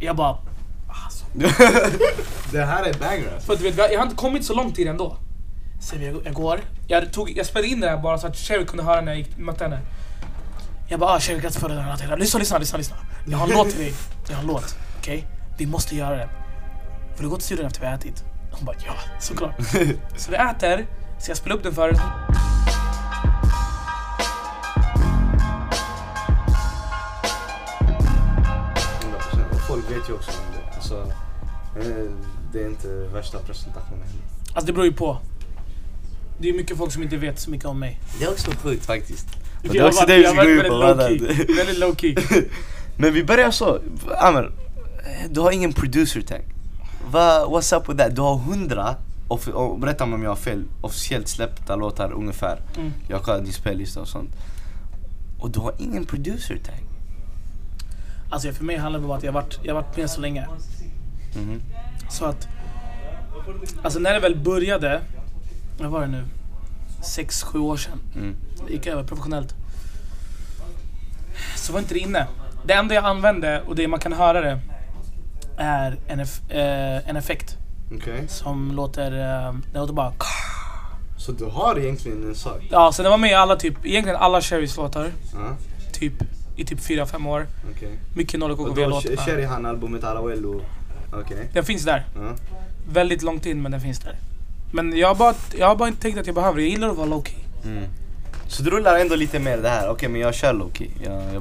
Jag bara, alltså. Det här är banger alltså. För att du vet, jag har inte kommit så långt i det ändå. Så jag, jag går, jag, tog, jag spelade in det här bara så att Sherry kunde höra när jag gick, mötte henne. Jag bara ah Sherry grattis födelsedagen. Lyssna, lyssna, lyssna, lyssna. Jag har en låt till dig. Jag har en låt. Okej? Vi måste göra det. Vill du gå till studion efter vi har ätit? Hon bara ja, såklart. så vi äter, så jag spelar upp den för henne. Vet ju också om det. Alltså, eh, det är inte värsta presentationen heller. Alltså det beror ju på. Det är mycket folk som inte vet så mycket om mig. Det är också sjukt faktiskt. Och Jag det är också det vi ska gå in på. väldigt low key. Men vi börjar så. Amer, du har ingen producer tag. Va, what's up with that? Du har hundra, off- och berätta om jag har fel, officiellt släppta låtar ungefär. Mm. Jag har kollat din spellista och sånt. Och du har ingen producer tag. Alltså för mig handlar det om att jag varit, jag varit med så länge. Mhm. Så att... Alltså när det väl började, vad var det nu? Sex, sju år sedan. Mm. Det gick över professionellt. Så var inte det inne. Det enda jag använde och det man kan höra det är en, eff- eh, en effekt Okej. som låter, eh, det låter bara Så du har egentligen en sak? Ja, så den var med i alla typ, egentligen alla Cherrys låtar. Ja, Typ, i typ 4-5 år. okej. Mycket Nolle Och då KKV-låtar. Cherry han albumet Arawello. Okej. Den finns där. Ja. Väldigt långt in men den finns där. Men jag har bara, jag har bara inte tänkt att jag behöver det. Jag gillar att vara low key. Mm. Så du rullar ändå lite mer det här, okej men jag kör low-key.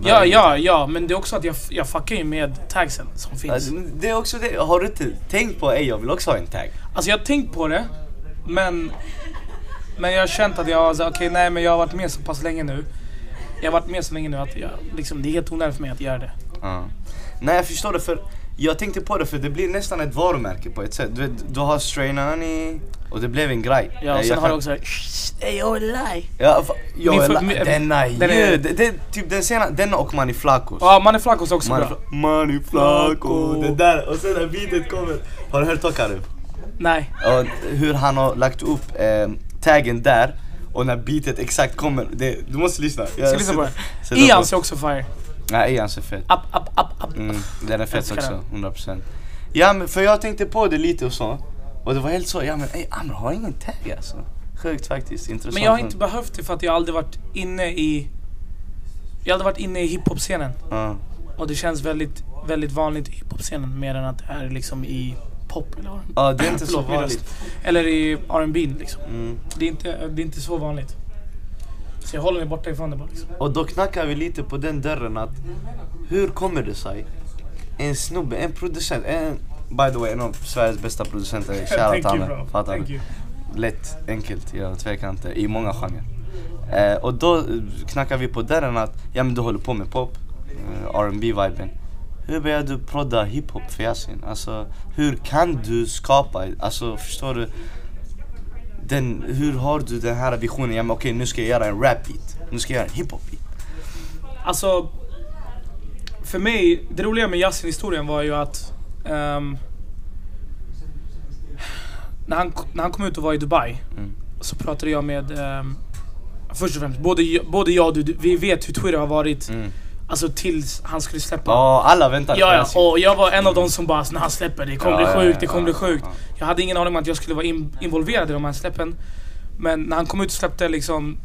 Ja, ja, ja. Men det är också att jag, jag fuckar ju med tagsen som finns. Det är också det, har du inte tänkt på ej jag vill också ha en tag? Alltså jag har tänkt på det. Men, men jag har känt att jag okej nej men jag har varit med så pass länge nu. Jag har varit med så länge nu att jag, liksom, det är helt onödigt för mig att göra det. Ja. Nej jag förstår det för jag tänkte på det för det blir nästan ett varumärke på ett sätt. Du, du har Strainani och det blev en grej. Ja, och sen jag har du också Ey lie. Ja, är min- denna är den är- ju, det, det, typ den sena, denna och Mani Flacos. Ja, man är Flacos också Mani, bra. Mani Flaco, det där och sen när beatet kommer. Har du hört Tokarev? Nej. Och hur han har lagt upp eh, taggen där och när beatet exakt kommer. Det, du måste lyssna. Jag Ska lyssna på sätter- det. sätter Ian på- ser också fire. Nej, Ians är fett. Up, up, up, up. Mm, den är fett också, den. 100% Ja men för jag tänkte på det lite och så Och det var helt så, ja men ey Amr har ingen tag alltså Sjukt faktiskt, intressant Men jag har inte behövt det för att jag aldrig varit inne i... Jag har aldrig varit inne i hiphop-scenen. Ja, Och det känns väldigt, väldigt vanligt i hiphop-scenen mer än att det är liksom i pop eller R&B. Ja, det är inte så Förlåt, min vanligt. Eller i R&B liksom. mm. Det är, inte, det är inte så vanligt. Så jag håller mig borta ifrån det bara liksom. Och då knackar vi lite på den dörren att Hur kommer det sig En snubbe, en producent, en By the way, en av Sveriges bästa producenter, shoutout you Hanne, fattar Thank du? you. Lätt, enkelt, jag tvekar inte, i många genrer eh, Och då knackar vi på dörren att, ja men du håller på med pop, eh, rb viben Hur började du prodda hiphop för Yasin? Alltså, hur kan du skapa, alltså förstår du? Den, hur har du den här visionen, ja men okej nu ska jag göra en rap beat, nu ska jag göra en hiphop beat Alltså, för mig, det roliga med Yasin-historien var ju att ehm, när, han, när han kom ut och var i Dubai Mm. så pratade jag med ehm, Först och främst, både, både jag och du, vi vet hur Twitter har varit Mm. Alltså tills han skulle släppa Ja, alla väntar på Ja, ja, och jag var en av de som bara när han släpper, det kommer Ja, bli sjukt, det kommer bli sjukt. ja. Jag hade ingen aning om att jag skulle vara in, involverad i de här släppen. Men när han kom ut och släppte liksom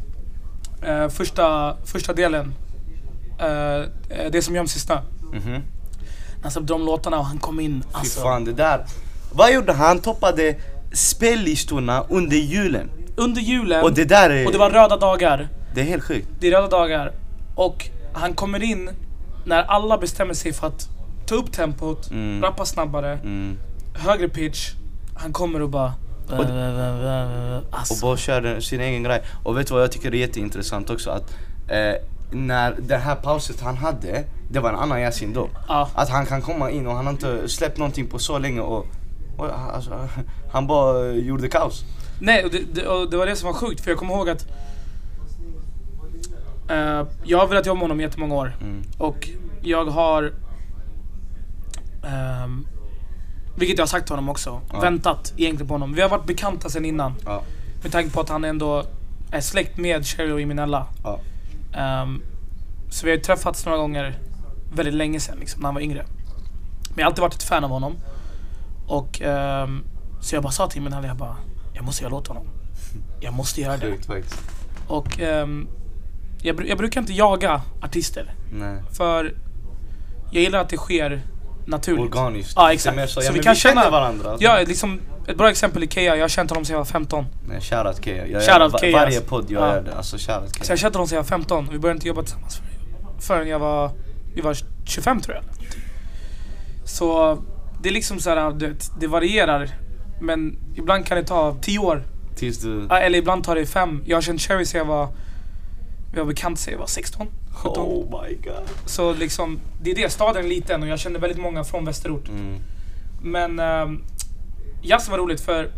eh, första, första delen, eh, eh, det som göms i snö. Mhm. När han släppte de låtarna och han kom in, Fy alltså. fan det där. Vad gjorde han? Han toppade spellistorna under julen. Under julen, Och det där är, och det var röda dagar. det är helt sjukt. Det är röda dagar. Och han kommer in när alla bestämmer sig för att ta upp tempot, Mm. rappa snabbare, Mm. högre pitch. Han kommer och bara... Och- Alltså. Och bara kör sin egen grej. Och vet du vad jag tycker är jätteintressant också? Att eh, när det här pauset han hade, det var en annan Yasin då. Ja. Att han kan komma in och han har inte släppt någonting på så länge och, och alltså, han bara gjorde kaos. Nej, och det, det, och det var det som var sjukt för jag kommer ihåg att eh, Jag har velat jobba med honom i jättemånga år Mm. och jag har ehm, Vilket jag har sagt till honom också, Ja. väntat egentligen på honom. Vi har varit bekanta sedan innan. Ja. Med tanke på att han ändå är släkt med Cherry och Iminella. Ja. Ehm, så vi har ju träffats några gånger väldigt länge sedan, liksom, när han var yngre. Men jag har alltid varit ett fan av honom. Och ehm, så jag bara sa till min jag bara, jag måste göra låt honom. Jag måste göra det. Sjukt. Och ehm, jag, jag brukar inte jaga artister. Nej. För jag gillar att det sker naturligt. Organiskt. Ja Det exakt. mer Så, ja, vi kan känner känna varandra. Ja, liksom ett bra exempel är Kea. Jag har känt honom sedan jag var 15. Nej, shoutout Kea. Jag Shoutout gör va- Kea, Varje alltså. podd jag Ja. gör det. Alltså shoutout Så Kea. jag kände honom sedan jag var 15. Vi började inte jobba tillsammans förrän- jag var, vi var 25 tror jag. Så det är liksom så här, du vet, det varierar. Men ibland kan det ta 10 år. Tills du... Eller ibland tar det 5. Jag har känt Cherry sedan jag var, var bekant sedan jag var 16, 17. Oh my god. Så liksom, det är det. Staden är liten och jag kände väldigt många från västerort. Mm. Men um, Yasin var roligt för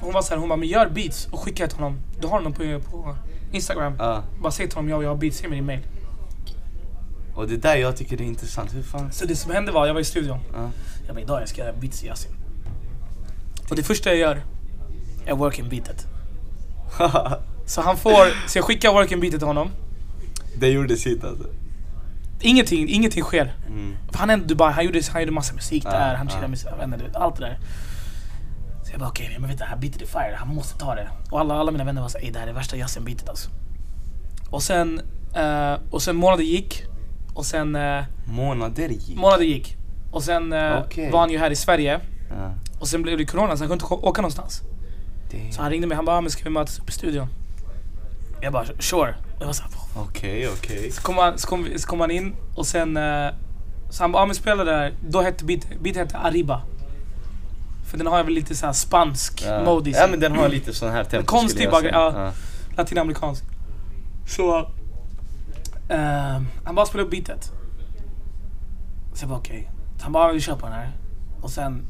hon var så här, hon bara men gör beats och skicka till honom. Du har honom på, på Instagram. Ja. Bara säg till honom jag, jag har beats, ge mig din mail. Och det där jag tycker det är intressant. Hur fan... Så det som hände var, jag var i studion. Ja. Jag bara idag jag ska göra beats till Yasin. Och det första jag gör är working beatet. Så han får, så jag skickar working beatet till honom. det gjorde sitt alltså. Ingenting, ingenting sker. Mm. Han är i Dubai, han gjorde, han gjorde massa musik Ja, där, han ja. chillade med sina vänner, allt det där. Så jag bara okej, men vet du, det här beatet är fire, han måste ta det. Och alla, alla mina vänner var såhär, det här är värsta Yasin-beatet alltså. Och sen, eh, och sen månader gick. Och sen, eh, Månader gick. månader gick. Och sen eh, Okej. var han ju här i Sverige. Ja. Och sen blev det corona så han kunde inte åka någonstans. Damn. Så han ringde mig, han bara, "Ah, men ska vi mötas upp i studion? Jag bara, sure. Jag var såhär, Okej, okej. så kom, han, så, kom, så kom han in och sen eh, Så han bara, ah, men spela där. Då hette beat, beat hette Arriba. För den har väl lite såhär spansk Ja. mode i sig. Ja men den har lite sån här tempo konstig jag bara- säga. ja. Latinamerikansk. Så... ehm, han bara spelade upp beatet. Så jag bara okej. Så Han bara, "Ah, vi kör på den här. Och sen...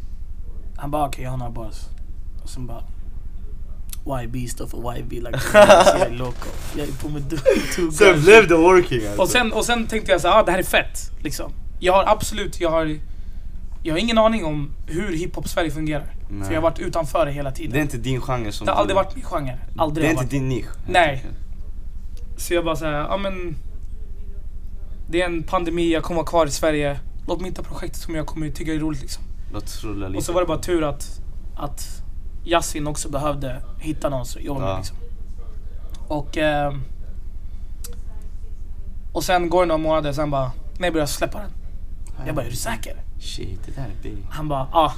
Han bara okej, jag har några bars. Och sen bara... YB står för YB like jag är loco. Jag är på med two Sen blev det working alltså. Och sen, och sen tänkte jag så här, ah, det här är fett. Liksom. Jag har absolut, jag har, jag har ingen aning om hur hiphop Sverige fungerar. Nej. För jag har varit utanför det hela tiden. Det är inte din genre som det har aldrig varit min genre. Aldrig Det är inte varit. din nisch. Nej. Så jag bara såhär, ja men... Det är en pandemi, jag kommer vara kvar i Sverige. Låt mig hitta projekt som jag kommer tycka är roligt liksom. Låt rulla lite. Och så var det bara tur att, att Yasin också behövde hitta någon som jobbar med Ja. liksom. Och... ehm, och sen går det några månader, sen bara, nej börjar jag släppa den. Jag bara, är du säker? Shit, det där är big. Han bara, ja.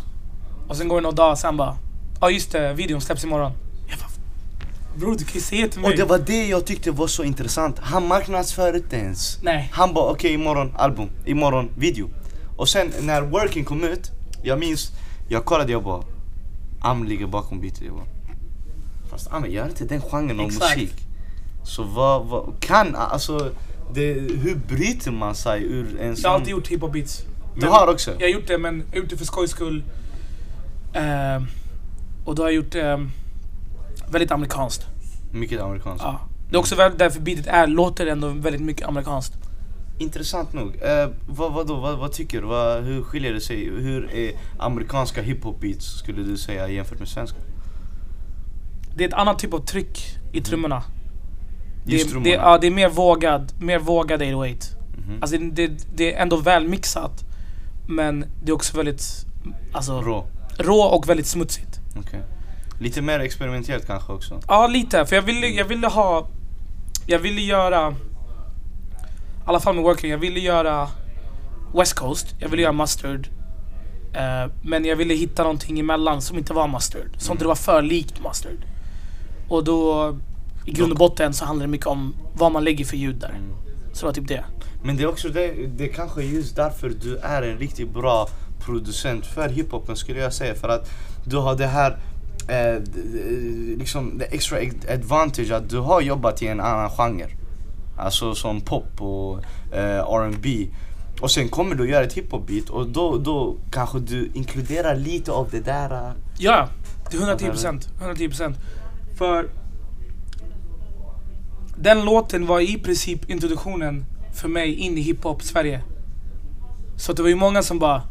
Och sen går det några dagar, sen bara, ja just det, videon släpps imorgon. Jag bara, bror du kan ju säga till mig. Och det var det jag tyckte var så intressant. Han marknadsför inte ens. Nej. Han bara okej imorgon album, imorgon video. Och sen när Working kom ut, jag minns, jag kollade jag bara Am ligger bakom beatet. Jag fast Am gör inte den genren av Exakt. musik. Så vad, vad kan, alltså det, hur bryter man sig ur en sån... Jag har alltid gjort hiphop beats. Du har också? Jag har gjort det men jag har gjort det för skojs skull. Ehm, och då har jag gjort ehm, väldigt amerikanskt. Mycket amerikanskt. Ja. Det är också därför beatet är, låter ändå väldigt mycket amerikanskt. Intressant nog. Eh, vad, vad, då, vad, vad tycker du? Vad, hur skiljer det sig? Hur är amerikanska hiphop beats skulle du säga jämfört med svenska? Det är ett annat typ av tryck i trummorna. Det, Just är- trummorna? det, ja, det är mer vågad, mer vågad 808. Mhm. Alltså det, det, det är ändå väl mixat. Men det är också väldigt alltså, rå. Rå? och väldigt smutsigt. Okej. Lite mer experimentellt kanske också? Ja lite, för jag ville, jag ville ha Jag ville göra alla fall med Working, jag ville göra West Coast, jag ville göra Mustard eh, Men jag ville hitta någonting emellan som inte var Mustard Som Mm. inte var för likt Mustard Och då I grund och botten så handlar det mycket om vad man lägger för ljud där Mm. Så det var typ det Men det är också det, det är kanske just därför du är en riktigt bra producent för hiphopen skulle jag säga. För att du har det här eh, liksom the extra advantage att du har jobbat i en annan genre. Alltså som pop och eh, R&B Och sen kommer du göra ett hiphop beat och då, då kanske du inkluderar lite av det där. eh, Ja, till 110%. 110%. För den låten var i princip introduktionen för mig in i hiphop Sverige. Så det var ju många som bara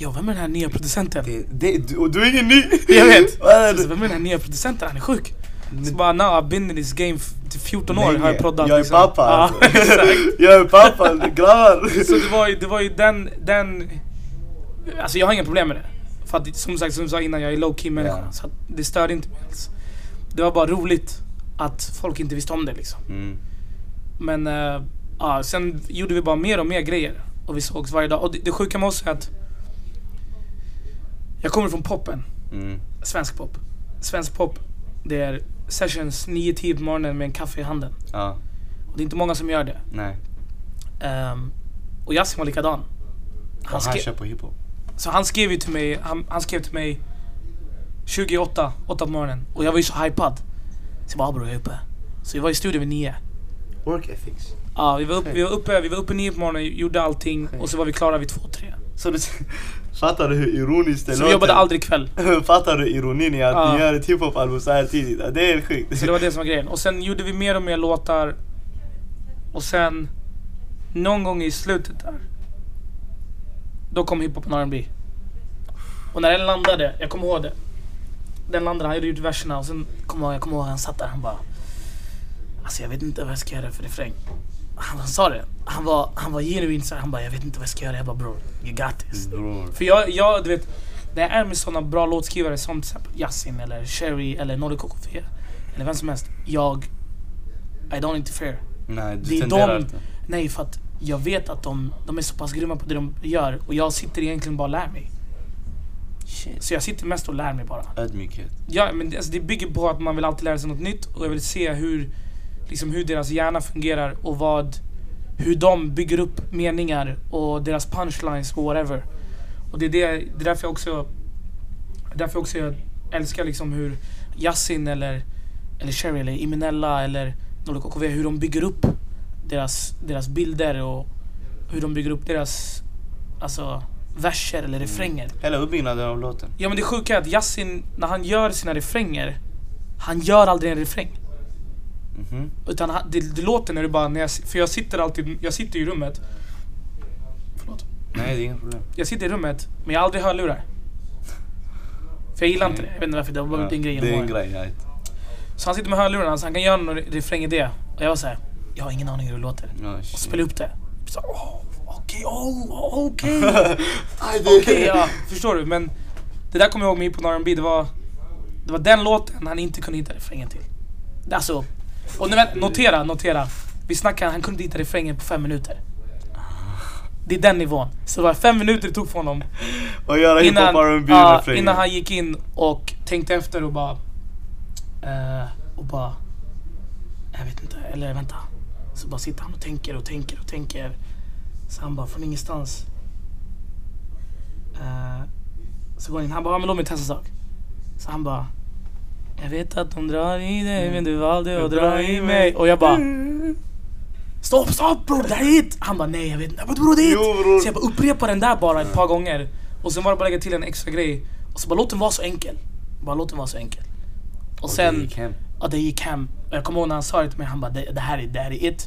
Ja, vem är den här nya producenten? Det, det, du, och du är ingen ny! Jag vet! Det? vem är den här nya producenten? Han är sjuk! Så bara, nah, I've been in this game f- till 14 år har jag proddat Jag är liksom. pappa Ja, alltså. exakt. Jag är pappa, grabbar! Så det var ju, det var ju den, den Alltså jag har inga problem med det. För att som sagt, som du sa innan, jag är low key människa. Ja. Så det störde inte mig alls. Det var bara roligt att folk inte visste om det liksom. Mm. Men eh, ja, sen gjorde vi bara mer och mer grejer. Och vi sågs varje dag. Och det, det sjuka med oss är att jag kommer från poppen. Mm. Svensk pop. Svensk pop, det är sessions 9-10 på morgonen med en kaffe i handen. Ja, Och det är inte många som gör det. nej. Ehm, och Yasin var likadan. Han Han, han skrev, kör på hiphop. så han skrev ju till mig, han, han skrev till mig 28, 8 på morgonen. Och jag var ju så hypad. Så jag bara, "Ah, bror jag är uppe. Så vi var i studion vid 9. Work ethics. Ja, vi var, upp, vi var uppe, vi var uppe 9 på morgonen, gjorde allting och så var vi klara vid 2-3. Så du, fattar du hur ironiskt det Så vi jobbade aldrig kväll. Fattar du ironin i att Ja. ni gör ett hiphop-album så här tidigt? Det är helt sjukt. Så det var det som var grejen. Och sen gjorde vi mer och mer låtar. Och sen någon gång i slutet där. Då kom hiphopen och R&B. Och när den landade, jag kommer ihåg det. Den landade, han hade gjort verserna och sen kom jag, jag kommer ihåg han satt där han bara. Alltså jag vet inte vad jag ska göra för refräng. Han, han sa det. Han var, han var genuint såhär, han bara jag vet inte vad jag ska göra. Jag bara bror, you got this. Bror. För jag, jag, du vet, när jag är med såna bra låtskrivare som till exempel Yasin eller Sherry eller Nolly KKV eller vem som helst. Jag, I don't interfere. Nej, du Det är tenderar de, inte. nej för att jag vet att de, de är så pass grymma på det de gör och jag sitter egentligen bara och lär mig. Shit. Så jag sitter mest och lär mig bara. Ödmjukhet. Ja, men det, alltså, det bygger på att man vill alltid lära sig något nytt och jag vill se hur, liksom hur deras hjärna fungerar och vad, hur de bygger upp meningar och deras punchlines och whatever. Och det är, det, det är därför jag också, därför också jag älskar liksom hur Yasin eller, eller Sherry eller Imenella eller Nolo KKV, hur de bygger upp deras, deras bilder och hur de bygger upp deras alltså, verser eller refränger. Hela uppbyggnaden av låten. Ja men det sjuka är att Yasin, när han gör sina refränger, han gör aldrig en refräng. Mhm. Utan han, det, det låter när du bara, när jag, för jag sitter alltid, jag sitter i rummet. Förlåt. Nej, det är inga problem. Jag sitter i rummet, men jag har aldrig hörlurar. För jag gillar inte det, jag vet inte varför, det bara blivit en grej det är en grej, right. Så han sitter med hörlurarna, så han kan göra någon refräng i det. Och jag var såhär, jag har ingen aning hur det låter. Ja, Och spela upp det. Så, okej, oh, okej. Aj, det- Okej, ja, förstår du? Men det där kommer jag ihåg med på R&B det var Det var den låten han inte kunde hitta refrängen till. Alltså, och nu, vänta, notera, notera. Vi snackar, han kunde inte hitta refrängen på fem minuter. Det är den nivån. Så det var fem minuter det tog för honom Och göra innan, hiphop R&B ja, refrängen. innan han gick in och tänkte efter och bara eh, Och bara Jag vet inte, eller vänta Så bara sitter han och tänker och tänker och tänker Så han bara från ingenstans eh, Så går han in, han bara ja, men låt mig testa en sak Så han bara Jag vet att de drar i dig men du valde att dra i mig. Och jag bara Stopp, stopp bror, det här är hit! Han bara nej jag vet inte, jag bara bror det är hit! Jo, bror. Så jag bara upprepar den där bara ett par gånger. Och sen var det bara lägga till en extra grej. Och så bara låt den vara så enkel. Bara låt den vara så enkel. Och Och sen, det gick hem. ja det gick hem. Och Jag kommer ihåg när han sa det till mig, han bara det, det, här, är, det här är it.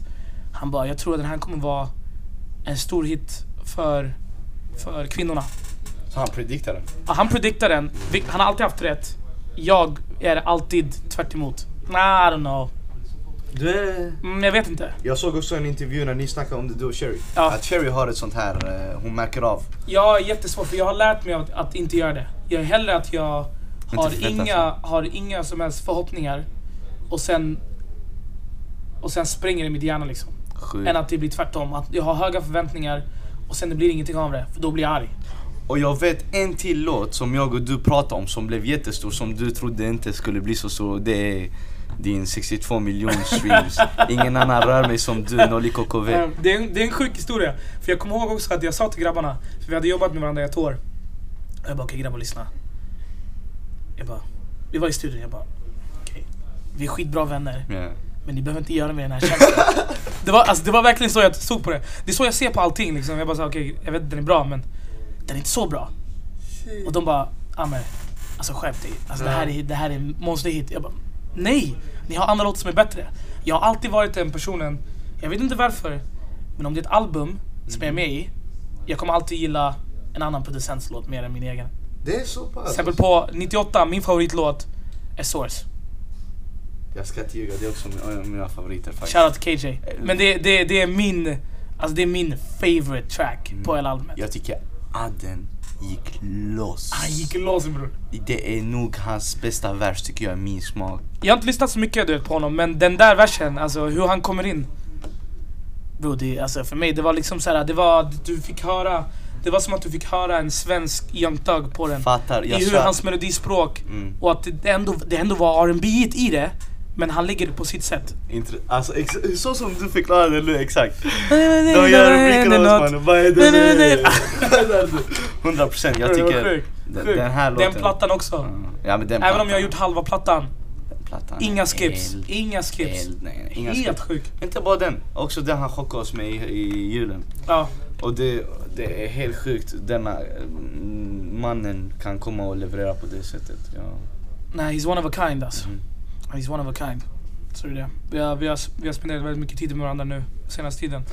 Han bara jag tror att den här kommer vara en stor hit för, för kvinnorna. Så han predictade den. Ja, Han prediktar den, han har alltid haft rätt. Jag är alltid tvärt emot. Nah, I don't know. Du är... Mm, jag vet inte. Jag såg också en intervju när ni snackade om det du och Cherry. Ja. Att Cherry har ett sånt här, eh, hon märker av. Jag är jättesvårt för jag har lärt mig att, att inte göra det. Jag är hellre att jag har inga, har inga som helst förhoppningar och sen och sen springer det i mitt hjärna liksom. Sjukt. Än att det blir tvärtom. Att jag har höga förväntningar och sen det blir ingenting av det. För då blir jag arg. Och jag vet en till låt som jag och du pratade om som blev jättestor som du trodde inte skulle bli så stor. Det är din 62 miljoner streams. Ingen annan rör mig som du, Nolly KKV. Eh, Det är, en, det är en sjuk historia. För jag kommer ihåg också att jag sa till grabbarna, för vi hade jobbat med varandra i ett år. Och jag bara okej grabbar lyssna. Jag bara, vi var i studion, jag bara okej. Vi är skitbra vänner. Ja. Men ni behöver inte göra med den här känslan. det, var, alltså, det var verkligen så jag såg på det. Det är så jag ser på allting liksom. Jag bara okej, jag vet att den är bra men den är inte så bra. Och de bara, ja men alltså skärp dig. Alltså, det, här är, det här är monsterhit. Jag bara, nej! Ni har andra låtar som är bättre. Jag har alltid varit den personen, jag vet inte varför, men om det är ett album som jag är med i, jag kommer alltid gilla en annan producents låt mer än min egen. Det är så pass? Till exempel på 98, min favoritlåt är Source. Jag ska inte ljuga, det är också en mina favoriter faktiskt. Shoutout till KJ. Men det, det, det är min, alltså det är min favorite track Mm. på hela albumet. Jag tycker Adden gick loss. Han gick loss bror. Det är nog hans bästa vers tycker jag, min smak. Jag har inte lyssnat så mycket du vet, på honom men den där versen, alltså hur han kommer in. Bro, det, alltså för mig det var liksom så här, det var, du fick höra det var som att du fick höra en svensk Young Thug på den. Fattar, I hur hans melodispråk Mm. och att det ändå, det ändå var R&B i det. Men han lägger det på sitt sätt. Intre- alltså, ex- så som du förklarade nu, exakt. De gör rubrikerna hos mannen, vad är det nu? 100 procent, jag tycker den, här låten... Den plattan också. Mm. Ja, men den Även om jag har gjort halva plattan. plattan Inga skips. eld, Inga skips. eld, nej, nej, inga Helt sjukt. Inte bara den, också den han chockade oss med i, i julen. Ja. Och det, det är helt sjukt, denna mm, mannen kan komma och leverera på det sättet. Ja. Nej, he's one of a kind alltså. Mm. He's one of a kind. Så är det. Vi har, vi, har, vi har spenderat väldigt mycket tid med varandra nu, senaste tiden.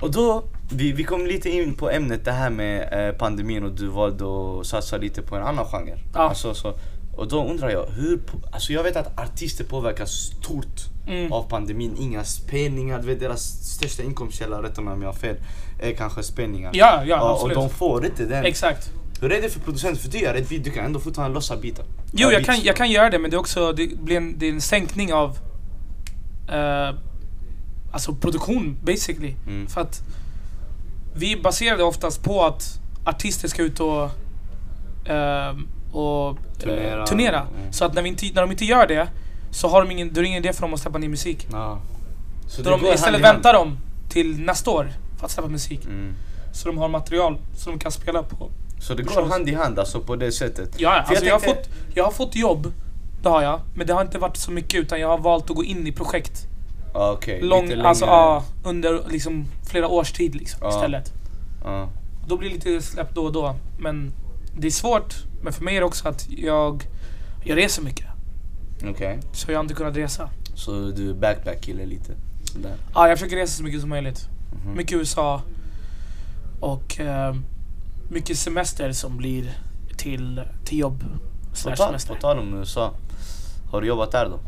Och då, vi, vi kom lite in på ämnet det här med eh, pandemin och du valde att satsa lite på en annan genre. Ja. Alltså, så, och då undrar jag, hur, alltså jag vet att artister påverkas stort Mm. av pandemin. Inga spelningar, du vet deras största inkomstkälla, rätta mig om jag har fel, är kanske spelningar. Ja, ja, och, och de får inte den. Exakt. Hur är det för producenter? För du gör ett beat, du kan ändå fortfarande lossa bitar. Jo, Ja, jag kan, jag kan göra det men det är också det blir en, det är en sänkning av eh, alltså produktion basically. Mm. För att vi baserade oftast på att artister ska ut och, eh, och Turnera. turnera. turnera. Mm. Så att när, vi inte, när de inte gör det så har de ingen, då är det ingen idé för dem att släppa ny musik. Ja. Så det de istället väntar de till nästa år för att släppa musik. Mm. Så de har material som de kan spela på. Så det går hand i hand alltså på det sättet? Ja, För alltså jag, har tänkte- fått, jag har fått jobb. Det har jag. Men det har inte varit så mycket utan jag har valt att gå in i projekt. Ja, Okej, Lång, lite alltså ja, under liksom flera års tid liksom, Ja. istället. Ja. Då blir det lite släppt då och då. Men det är svårt. Men för mig är det också att jag, jag reser mycket. Okej. Så jag har inte kunnat resa. Så du är backpack-kille lite? Sådär. Ja, jag försöker resa så mycket som möjligt. Mhm. Mycket USA. Och eh, mycket semester som blir till, till jobb. På tal, semester. på tal om USA, har du jobbat där då?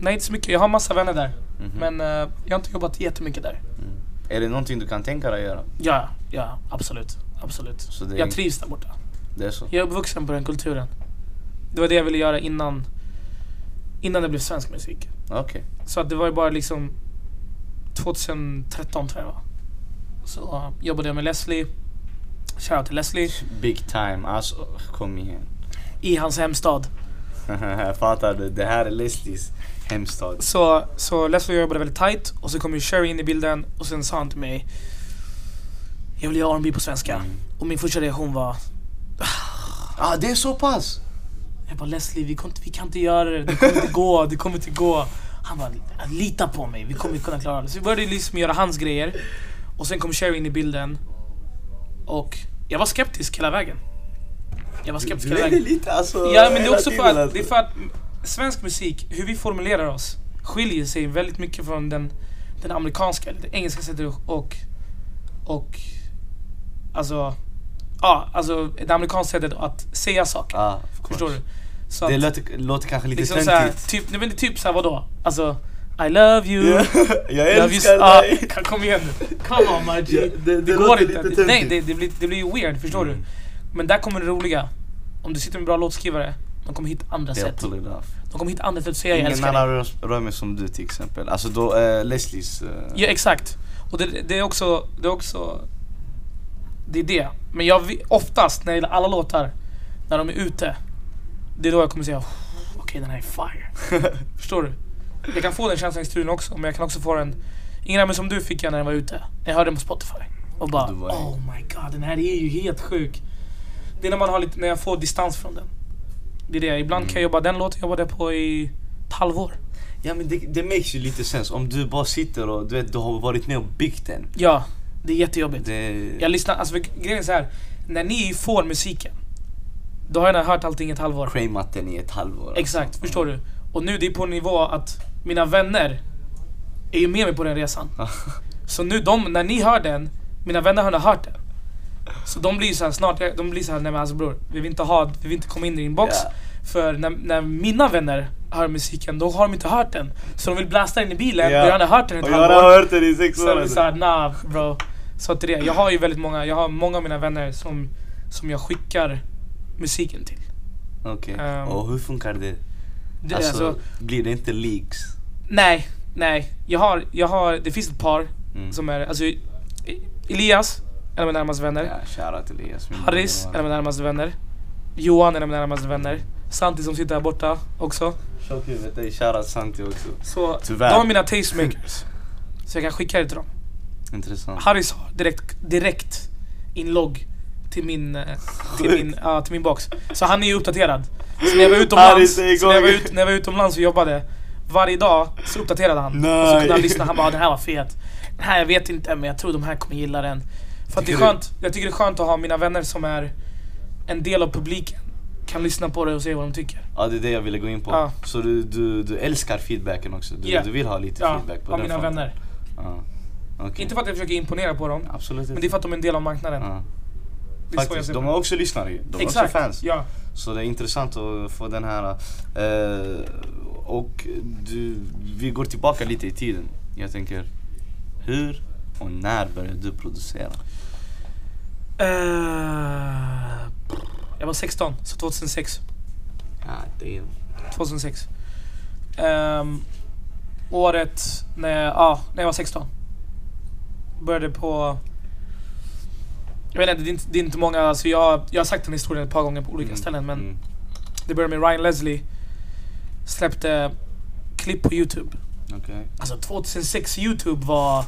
Nej, inte så mycket. Jag har massa vänner där. Mhm. Men eh, jag har inte jobbat jättemycket där. Mm. Är det någonting du kan tänka dig att göra? Ja, ja, absolut. Absolut. Jag ing- trivs där borta. Det är så? Jag är uppvuxen på den kulturen. Det var det jag ville göra innan, innan det blev svensk musik. Okej. Så att det var ju bara liksom 2013 tror jag var. Så uh, jobbade jag med Leslie. Shoutout till Leslie. Big time, alltså kom igen. I hans hemstad. Fattar du? Det här är Leslies hemstad. Så, så Leslie och jag jobbade väldigt tight. Och så kom ju Sherry in i bilden. Och sen sa han till mig. Jag vill göra R&B på svenska. Mm. Och min första reaktion var. Ah, det är så pass? Jag bara Leslie, vi kan, inte, vi kan inte göra det. Det kommer inte gå. Det kommer inte gå. Han bara, lita på mig. Vi kommer kunna klara det. Så vi började liksom göra hans grejer. Och sen kom Sherry in i bilden. Och jag var skeptisk hela vägen. Jag var skeptisk Du hela vägen. lite alltså Ja men det är också för att, det är för att svensk musik, hur vi formulerar oss, skiljer sig väldigt mycket från den, den amerikanska, eller det engelska sättet och, och alltså, ja, alltså det amerikanska sättet att säga saker. Ah. Förstår du? Så Det att, låter, låter kanske lite liksom töntigt. typ, nej men det är typ såhär vadå? Alltså, I love you. jag love you älskar ah, dig! kan- Kom igen nu. Come on my G. Ja, det- det, det går inte. lite Det, nej, det, det, blir, det blir ju weird, förstår Mm. du? Men där kommer det roliga. Om du sitter med en bra låtskrivare, de kommer hitta andra sätt. De kommer hitta andra sätt att säga jag Ingen älskar dig. annan rör, rör mig som du till exempel. Alltså då, eh, Leslies... eh, Ja exakt. Och det, det är också, det är också, det är det. Men jag oftast när det gäller alla låtar, när de är ute, det är då jag kommer säga okej den här är fire. Förstår du? Jag kan få den känslan i studion också, men jag kan också få den, ingen mig som du fick jag när den var ute. När jag hörde den på Spotify. Och bara oh my god den här är ju helt sjuk. Det är när man har lite, när jag får distans från den. Det är det, ibland kan jag jobba, den låten jobbade jag på i ett halvår. Ja men det, det makes ju lite sens om du bara sitter och du vet, du har varit med och byggt den. Ja, det är jättejobbigt. Det, Jag lyssnar, alltså grejen är så här. När ni får musiken, då har jag hört allting i ett halvår. Cramat den i ett halvår. Exakt, alltså. förstår du? Och nu det är på en nivå att mina vänner är ju med mig på den resan. Så nu de, när ni hör den, mina vänner har hört den. Så de blir så här snart, de blir så här, nej men alltså bror, vi vill inte ha, vi vill inte komma in i din box. Ja. För när, när mina vänner hör musiken, då har de inte hört den. Så de vill blasta den i bilen, Ja. och jag har hört den i ett Och jag halvår. har hört den i sex Så år. är det alltså. såhär, nah bro. Så till det. Jag har ju väldigt många, jag har många av mina vänner som som jag skickar musiken till. Okej. Ehm. Och hur funkar det? Det, alltså, alltså, blir det inte leaks? nej, nej. Jag har, jag har, det finns ett par Mm. som är, alltså Elias, en av mina närmaste vänner. Ja, till Elias. Harris, en av mina närmaste vänner. Johan, en av mina närmaste vänner. Santi som sitter här borta också. Tjockhuvudet, dig shoutout Santi också. Så Tyvärr. de är mina tastemakers. Så jag kan skicka det till dem. Intressant. Harris har direkt, direkt inlogg till min, eh, till min, ja, till min box. Så han är ju uppdaterad. Så när jag var utomlands, när jag var, ut, när jag var utomlands och jobbade, varje dag så uppdaterade han. Och så Nej. kunde han lyssna, han bara den här var fet. Den här jag vet inte men jag tror de här kommer gilla den. För att det är skönt, jag tycker det är skönt att ha mina vänner som är en del av publiken. Kan lyssna på det och se vad de tycker. Ja det är det jag ville gå in på. Ja. Så du, du, du älskar feedbacken också? Du, Ja. du vill ha lite Ja, feedback på av den mina fronten? vänner. Ja. Okej. Inte för att jag försöker imponera på dem, Absolut men det är för att de är en del av marknaden. Faktiskt, de det. också lyssnare ju. De är Exakt, också fans. ja. Så det är intressant att få den här... Eh, och du, vi går tillbaka lite i tiden. Jag tänker, hur och när började du producera? Eh, jag var 16, så 2006. Ja, damn. 2006. Ehm, året när jag, ja, när jag var 16. Började på... Jag vet inte, det är inte, det är inte många, alltså jag, jag har sagt den historien ett par gånger på olika Mm, ställen men mm. det började med Ryan Leslie. Släppte klipp på Youtube. Okej. Alltså 2006 Youtube var...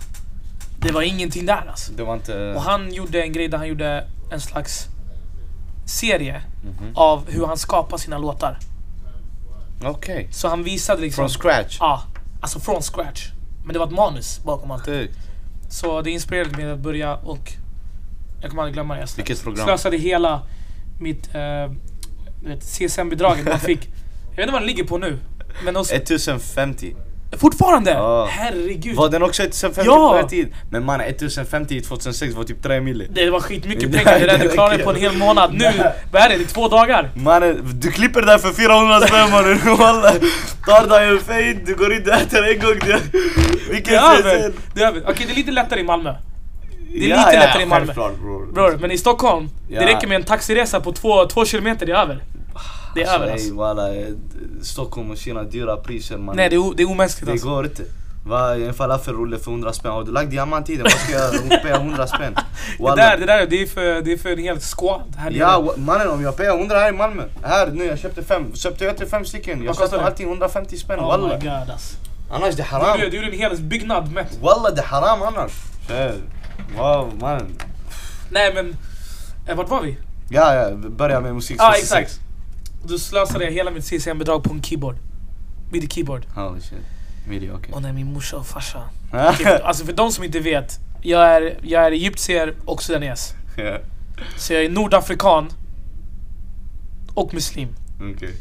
Det var ingenting där alltså. Det var inte... Och han gjorde en grej där han gjorde en slags serie Mhm. av hur han skapar sina låtar. Okej. Så han visade liksom... Från scratch? Ja, alltså från scratch. Men det var ett manus bakom allt. Sjukt. Så det inspirerade mig att börja och jag kommer aldrig glömma det. Jag slö- Vilket program? slösade hela mitt eh, CSN-bidraget man fick. Jag vet inte vad den ligger på nu. Men hos, 1050. fortfarande! Ja. Herregud. Var den också 1050 Ja! på den tid? Men man 1050 i 2006 var typ 3 mille. Det var skitmycket Det- pengar det där det du klarade på en hel månad. Nu, vad är det? Det är två dagar. Mannen, du klipper det där för 400 spänn mannen. Walla. Tar dig en fade, du går in och äter en gång. Vilken Det är över. Det. Okej, det är lite lättare i Malmö. Det är Ja, lite ja, lättare i Malmö. bror. Bror, men i Stockholm, Ja. det räcker med en taxiresa på två, två kilometer, det är över. Det är över ey, alltså. walla, eh, Stockholm och Kina, dyra priser man. Nej, det är, det är omänskligt Det alltså. går inte. Va, en falafelrulle för 100 spänn. Har du lagt diamant i den, vad ska jag paya 100 spänn? Det där, det där det är för, det är för en hel squad här. Ja mannen om jag payar 100 här i Malmö. Här nu, jag köpte fem. Köpte jag till fem stycken. Jag köpte det? alltid 150 spänn. Oh Walla. alltså. Annars det är haram. du gjorde en hel byggnad mätt. Walla det är haram annars. Tjej. Wow mannen. Nej men, eh, vart var vi? Ja ja, börja med musik Ja ah, 66. exakt. Då slösade jag hela mitt CSN-bidrag på en keyboard. Midi keyboard. Holy shit. Mediocre. Och när min morsa och farsa. Alltså för de som inte vet. Jag är, jag är egyptier och sudanes. Ja, Så jag är nordafrikan. Och muslim. Okej.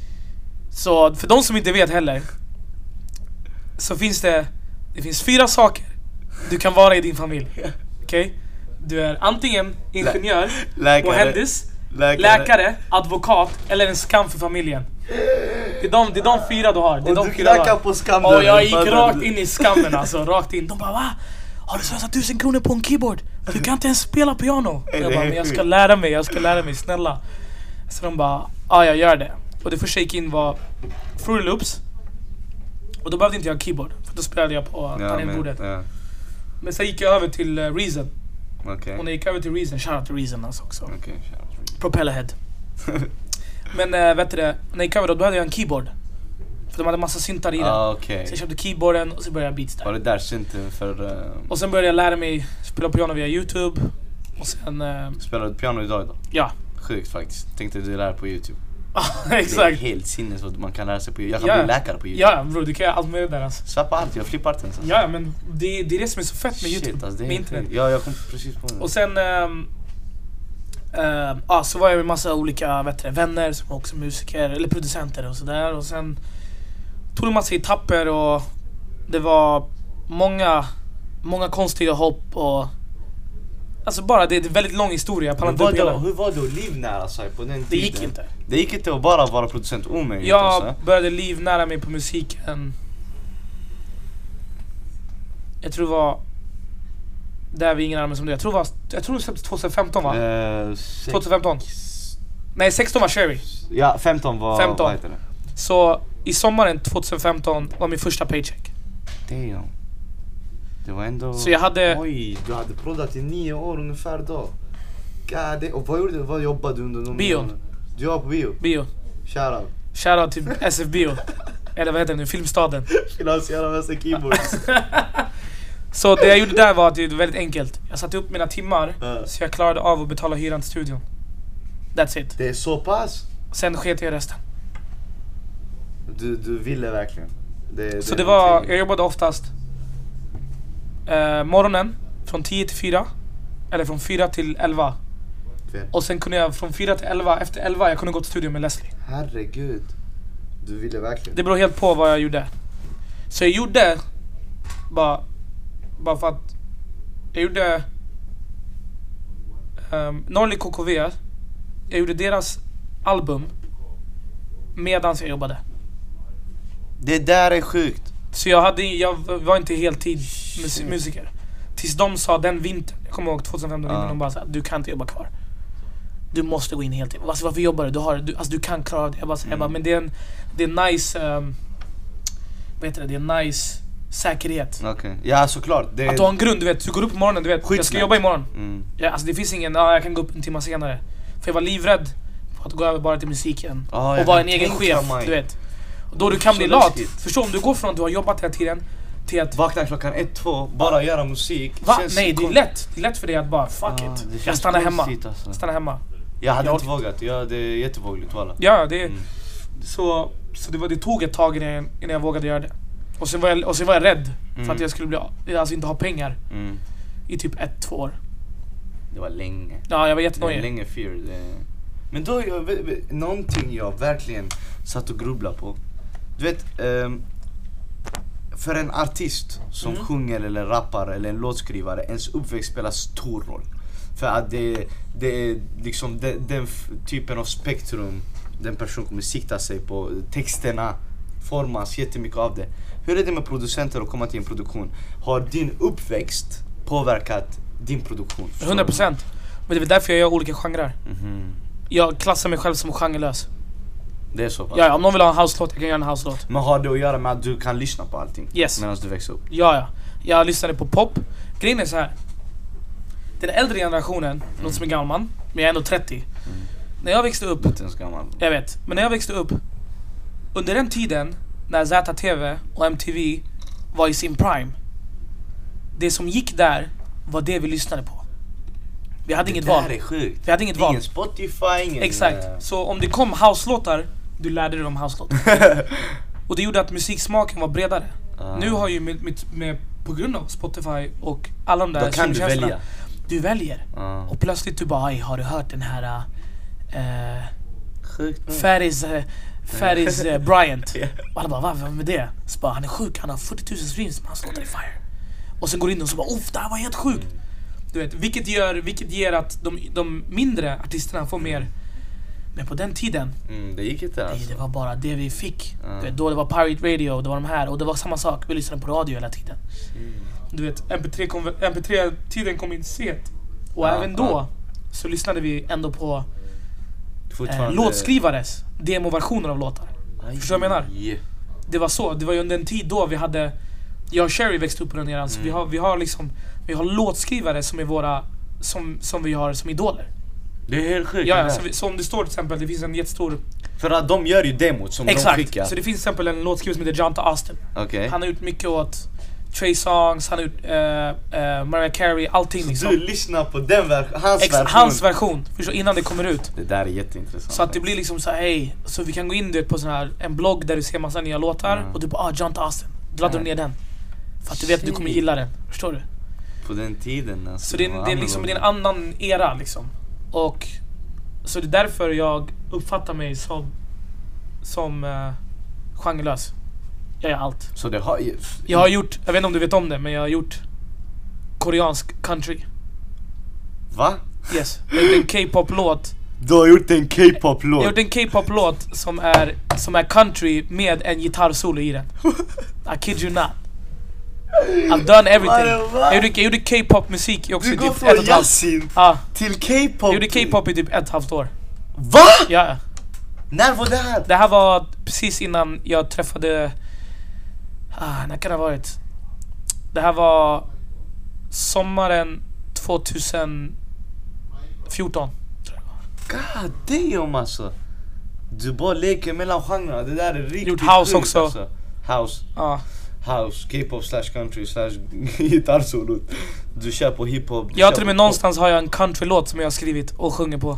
Så för de som inte vet heller. Så finns det, det finns fyra saker du kan vara i din familj. Okej? Du är antingen ingenjör, Läkare. mohandis, Läkare. läkare, advokat eller en skam för familjen. Det är de, det är de fyra du har. Det är Och de du knackar på skam Och jag gick rakt in i skammen alltså, rakt in. De bara va? Har du slösat tusen kronor på en keyboard? Du kan inte ens spela piano. Jag bara, men jag ska lära mig, jag ska lära mig, snälla. Så de bara, ja jag gör det. Och det första jag gick in var Fruity Loops. Och då behövde inte jag keyboard, för då spelade jag på tangentbordet. ja. Men sen gick jag över till uh, Reason. Okej. Och när jag gick över till Reason, shoutout till Reason alltså också. Okej, shout. Propellerhead. Men äh, vet du det, när jag gick över då, då hade jag en keyboard. För de hade massa syntar i den. Ah, Okej. Så jag köpte keyboarden och så började jag beats där. Var det där synten för... Uh, Och sen började jag lära mig spela piano via youtube. Och sen, eh, spelar du piano idag då? ja. Sjukt faktiskt. Tänkte du lära på youtube. Det är Exakt. helt sinnes vad man kan lära sig på youtube. Jag kan Ja. bli läkare på youtube. Ja bror, du kan göra allt möjligt där alltså. Svappa allt, jag flippar ens. alltså. Ja men det, det är det som är så fett med Shit, youtube, alltså, med internet. Ja, jag kom precis på det. Och sen, ehm, ehm, ja så var jag med massa olika vet du, vänner som var också musiker, eller producenter och sådär. Och sen tog det massa etapper och det var många, många konstiga hopp och Alltså bara, det är en väldigt lång historia, jag pallar inte upp hela. hur var det att livnära sig på den tiden? Det gick inte. Det gick inte att bara vara producent omöjligt Jag alltså. började livnära mig på musiken Jag tror det var Där vi ingen annan som du. Jag tror, det var, jag tror det släpptes 2015 va? Eh, sex- 2015? Nej 16 var Cherry. Ja, 15 var... 15. Vad heter det? Så i sommaren 2015 var min första paycheck. Damn. Det var ändå... Så jag hade- Oj, du hade proddat i nio år ungefär då. God, och vad gjorde du? Vad jobbade du under de Bio. månaderna? Du jobbade på bio? Bio. Shoutout. Shoutout till SF Bio. Eller vad heter det nu? Filmstaden. Finansiera med sig keyboards. Så det jag gjorde där var att det var väldigt enkelt. Jag satte upp mina timmar Ja. så jag klarade av att betala hyran till studion. That's it. det är så pass? Sen sket jag i resten. Du, du ville verkligen. Det, Så det var, jag jobbade oftast eh, morgonen från 10 till 4. Eller från 4 till 11. Fel. Och sen kunde jag från 4 till 11, efter 11 jag kunde gå till studion med Leslie. Herregud. Du ville verkligen. Det beror helt på vad jag gjorde. Så jag gjorde bara, bara för att jag gjorde um, Norli KKV, jag gjorde deras album medan jag jobbade. Det där är sjukt. Så jag, hade, jag var inte heltid mus- musiker. Tills de sa den vintern, jag kommer ihåg 2015, Ja. de bara såhär, du kan inte jobba kvar. Du måste gå in heltid. Alltså, varför jobbar du? Du, har, du, alltså, du kan klara det. Jag bara, så- jag bara Mm. men det är en, det är en nice, um, vad heter det, det är en nice säkerhet. Okej. Ja såklart. Det, Att du har en grund, du vet, du går upp på morgonen, du vet, jag ska Skitsnack. jobba imorgon. mm. Ja, alltså det finns ingen, ja, jag kan gå upp en timme senare. För jag var livrädd på att gå över bara till musiken. Jag och vara en egen chef, mig. du vet. Då du kan bli lat. läskigt. Förstå om du går från att du har jobbat hela tiden till att Vakna klockan ett, två, bara göra musik. Va? Nej, det är lätt. Det är lätt för dig att bara fuck det it. Jag stannar hemma. alltså. Stanna hemma. Jag hade Jag inte vågat. Ja, det är jättevågligt walla. Ja, det, Mm. så, så det, var, det tog ett tag innan jag, innan jag vågade göra det. Och sen var jag, och sen var jag rädd för Mm. att jag skulle bli, alltså inte ha pengar Mm. i typ ett, två år. Det var länge. Ja, jag var Det var jättenojig. länge fear. Det... Men då, jag, någonting jag verkligen satt och grubblade på. Du vet, ehm, för en artist som Mm. sjunger eller rappar eller en låtskrivare, ens uppväxt spelar stor roll. För att det, det är liksom den, den typen av spektrum den person kommer sikta sig på. Texterna formas jättemycket av det. Hur är det med producenter och komma till en produktion? Har din uppväxt påverkat din produktion? Förstår du? 100 procent. Men det är därför jag gör olika genrer. Mhm. Jag klassar mig själv som genrelös. Det är så pass? Ja, ja, om någon vill ha en house-låt, jag kan göra en house-låt. Men har det att göra med att du kan lyssna på allting? Yes. Medan du växer upp? Ja, ja. Jag lyssnade på pop. Grejen är så här. Den äldre generationen, någon som är gammal, men jag är ändå 30. När jag växte upp, Inte ens gammal. jag vet, men när jag växte upp. Under den tiden när ZTV och MTV var i sin prime. Det som gick där var det vi lyssnade på. Vi hade inget det val. där är sjukt. Vi hade inget val. Ingen Spotify, ingen... Exakt. eh, Så om det kom house-låtar, du lärde dig om house-låtar. och det gjorde att musiksmaken var bredare. Ah. Nu har ju med, med, med, på grund av Spotify och alla de där Då kan du välja. Du väljer. Ja. Och plötsligt du bara, "Aj, har du hört den här uh, Sjukt. Faris, uh, Faris uh, Bryant? Och alla bara, va, vem är det? Så bara, han är sjuk, han har 40 000 streams, men hans låtar är fire. Och sen går in och så bara, uff det här var helt sjukt. Du vet, vilket, gör, vilket ger att de, de mindre artisterna får mer. Men på den tiden, Mm, det gick inte alltså. det var bara det vi fick. Vet, då det var Pirate Radio, det var de här och det var samma sak. Vi lyssnade på radio hela tiden. Mm. Du vet, MP3 kom, MP3-tiden kom in sent. Och Ja, även då ja. så lyssnade vi ändå på eh, låtskrivares demoversioner av låtar. Aj. Förstår du vad jag menar? Det var så, det var ju under en tid då vi hade Jag och Sherry växte upp på den eran, så vi Mm. har, vi har liksom Vi har låtskrivare som är våra Som, som vi har som idoler. Det är helt sjukt Ja, så, vi, så om det står till exempel, det finns en jättestor För att de gör ju demot som de Exakt! skickar. Så det finns till exempel en låtskrivare som heter Jonta Austin. Okej. Han har gjort mycket åt Trey Songs, han har gjort eh, eh, Mariah Carey, allting Så liksom. du lyssnar på den ver- hans Ex- version? hans version, förstår, innan det kommer ut. Det där är jätteintressant. Så att det blir liksom så här, hej, så vi kan gå in du vet, på sån här, en blogg där du ser massa nya låtar Mm. och du bara ah, John Austin. Då laddar du ner den. För att du vet att du kommer gilla den. Förstår du? På den tiden alltså. Så det är, det är liksom det är en annan era liksom. Och så det är därför jag uppfattar mig som som uh, genrelös. Jag gör allt. Så det har. Jag har gjort, jag vet inte om du vet om det, men jag har gjort koreansk country. Va? Yes. Jag gjort en K-pop-låt. Du har gjort en Jag har K-pop-låt? gjort en K-pop-låt som är, som är country med en gitarrsolo i den. I kid you not. I've done everything. Jag gjorde, jag gjorde K-pop musik i också Du i går typ ett och ett halvt Ja, till K-pop. jag gjorde K-pop i typ ett och ett halvt år. Va? Ja. När var det här? Det här var precis innan jag träffade... Ah, när kan det ha varit? Det här var sommaren 2014. God damn alltså. Du bara leker mellan genrerna, det där är riktigt Gjort house också. Alltså. House, Ja. House, K-pop slash country slash gitarrsolot. Du kör på hiphop. Jag och med någonstans har jag en countrylåt som jag har skrivit och sjunger på.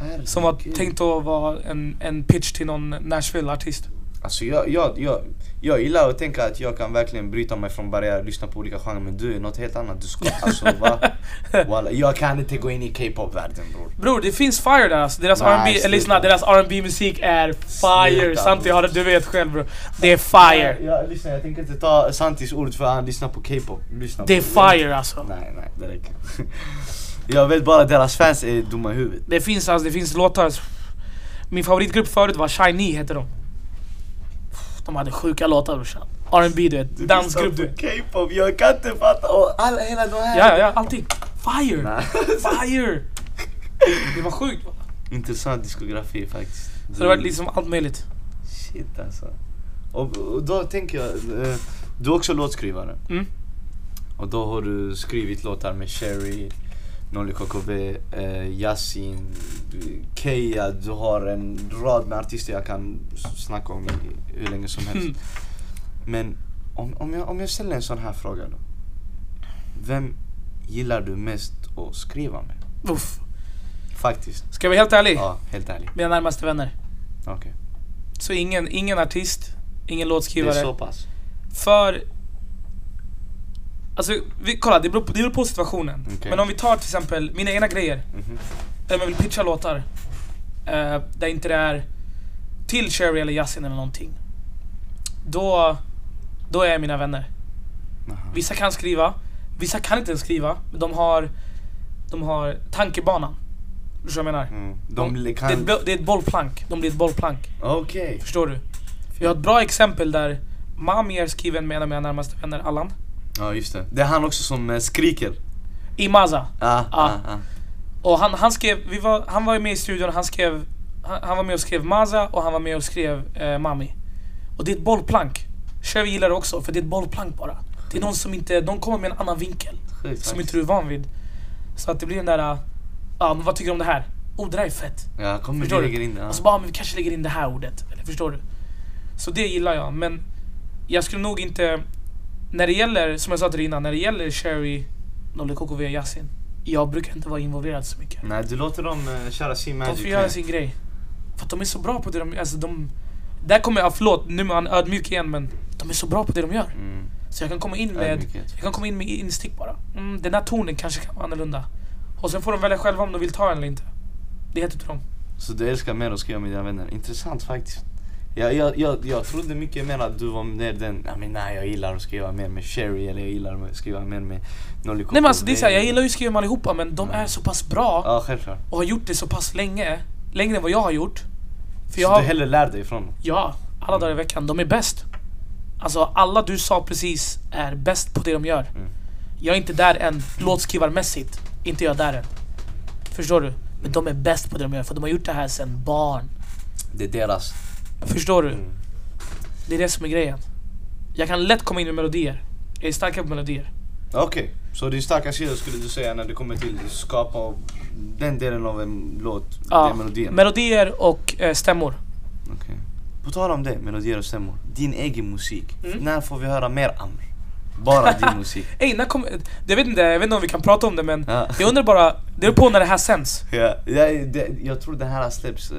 Herregud. Som var tänkt att vara en, en pitch till någon Nashville-artist. Alltså jag, jag, jag, jag gillar att tänka att jag kan verkligen bryta mig från barriärer, lyssna på olika genrer men du är något helt annat. Du ska alltså va? Walla, jag kan inte gå in i K-pop-världen bror. Bror det finns fire där alltså. Deras Nej, R&B, lyssna, deras R&B musik är fire. Sluta, Santi bror. har det, du vet själv bro. Det är fire. Jag, jag, lyssna, jag tänker inte ta Santis ord för han lyssnar på K-pop. Det är fire alltså. Nej, nej, det räcker. jag vet bara att deras fans är dumma i huvudet. Det finns alltså, det finns låtar. Min favoritgrupp förut var Shiny hette de. De hade sjuka låtar brorsan. R&B du vet, dansgrupp du vet. K-pop, jag kan inte fatta. Och alla, hela de här. Ja, ja, ja, allting. Fire! Nej. Fire! Det var sjukt. Intressant diskografi faktiskt. Så det var liksom allt möjligt. Shit alltså. Och, och då tänker jag, eh, du är också låtskrivare. Mm. Och då har du skrivit låtar med Sherry, Nolly KKV, eh, Yasin, Keia. Du har en rad med artister jag kan snacka om i, hur länge som helst. Mm. Men om, om, jag, om jag ställer en sån här fråga då. Vem gillar du mest att skriva med? Uff. Faktiskt. Ska jag vara helt ärlig? Ja, helt ärligt. Mina närmaste vänner. Okej. Så ingen, ingen artist, ingen Det är låtskrivare. så pass? För... Alltså, vi, kolla det beror, på, det beror på situationen. Okej. Men om vi tar till exempel mina egna grejer. Mhm. Där man vill pitcha låtar. Eh, där inte det är till Cherry eller Yasin eller någonting. Då, då är jag mina vänner. Aha. Vissa kan skriva, vissa kan inte ens skriva. Men de har, de har tankebanan. Förstår du vad jag menar? Mm. De, De det, är kan... ett, det är ett bollplank. De blir ett bollplank. Okej. Förstår du? Vi har ett bra exempel där Mami är skriven med en av mina närmaste vänner, Allan. Ja just det. Det är han också som eh, skriker. I Maza. Ah, Ah. ah, ah. Och han, han skrev, vi var, han var ju med i studion, han skrev han, han var med och skrev Maza och han var med och skrev eh, Mami. Och det är ett bollplank. Chevy gillar det också, för det är ett bollplank bara. Det är någon som inte, de kommer med en annan vinkel. Sjukt Som inte du är van vid. Så att det blir den där, ja ah, men vad tycker du om det här? Oh det där är fett. Ja, kom Förstår vi du? in det. Ja. Och så bara, ah, men vi kanske lägger in det här ordet. Eller förstår du? Så det gillar jag, men jag skulle nog inte... När det gäller, som jag sa till dig innan, när det gäller Cherry, Nolle KKV, Yasin. Jag brukar inte vara involverad så mycket. Nej, du låter dem uh, köra sin De magic. får göra sin grej. För att de är så bra på det de alltså de... Där kommer jag, förlåt, nu är man ödmjuk igen men de är så bra på det de gör. Mm. Så jag kan komma in med, Ödmjukhet. jag kan komma in med instick bara. Mm, den här tonen kanske kan vara annorlunda. Och sen får de välja själva om de vill ta den eller inte. Det upp till dem. Så du älskar mer att skriva med dina vänner. Intressant faktiskt. Jag, jag, jag, jag trodde mycket mer att du var mer den, ja, men nej jag gillar att skriva mer med Sherry eller jag gillar att skriva mer med Nolly Nej men alltså det är så här, jag gillar ju att skriva med allihopa men de är så pass bra Ja självklart. och har gjort det så pass länge. Längre än vad jag har gjort. För Så har, du hellre lär dig ifrån dem? Ja, alla dagar i veckan. De är bäst. Alltså alla du sa precis är bäst på det de gör. Mm. Jag är inte där än låtskrivarmässigt. Inte jag där än. Förstår du? Men de är bäst på det de gör för de har gjort det här sedan barn. Det är deras. Förstår du? Mm. Det är det som är grejen. Jag kan lätt komma in med melodier. Jag är starkare på melodier. Okej, så din starka sida skulle du säga när det kommer till att skapa den delen av en låt, Ja, den melodin? melodier och eh, stämmor. Okej. På tal om det, melodier och stämmor. Din egen musik. Mm. När får vi höra mer Amr? Bara din musik. Ey, när kommer... Jag vet inte, jag vet inte om vi kan prata om det men Ja. jag undrar bara, det beror på när det här sänds. Ja, jag, det, jag tror det här släpps eh,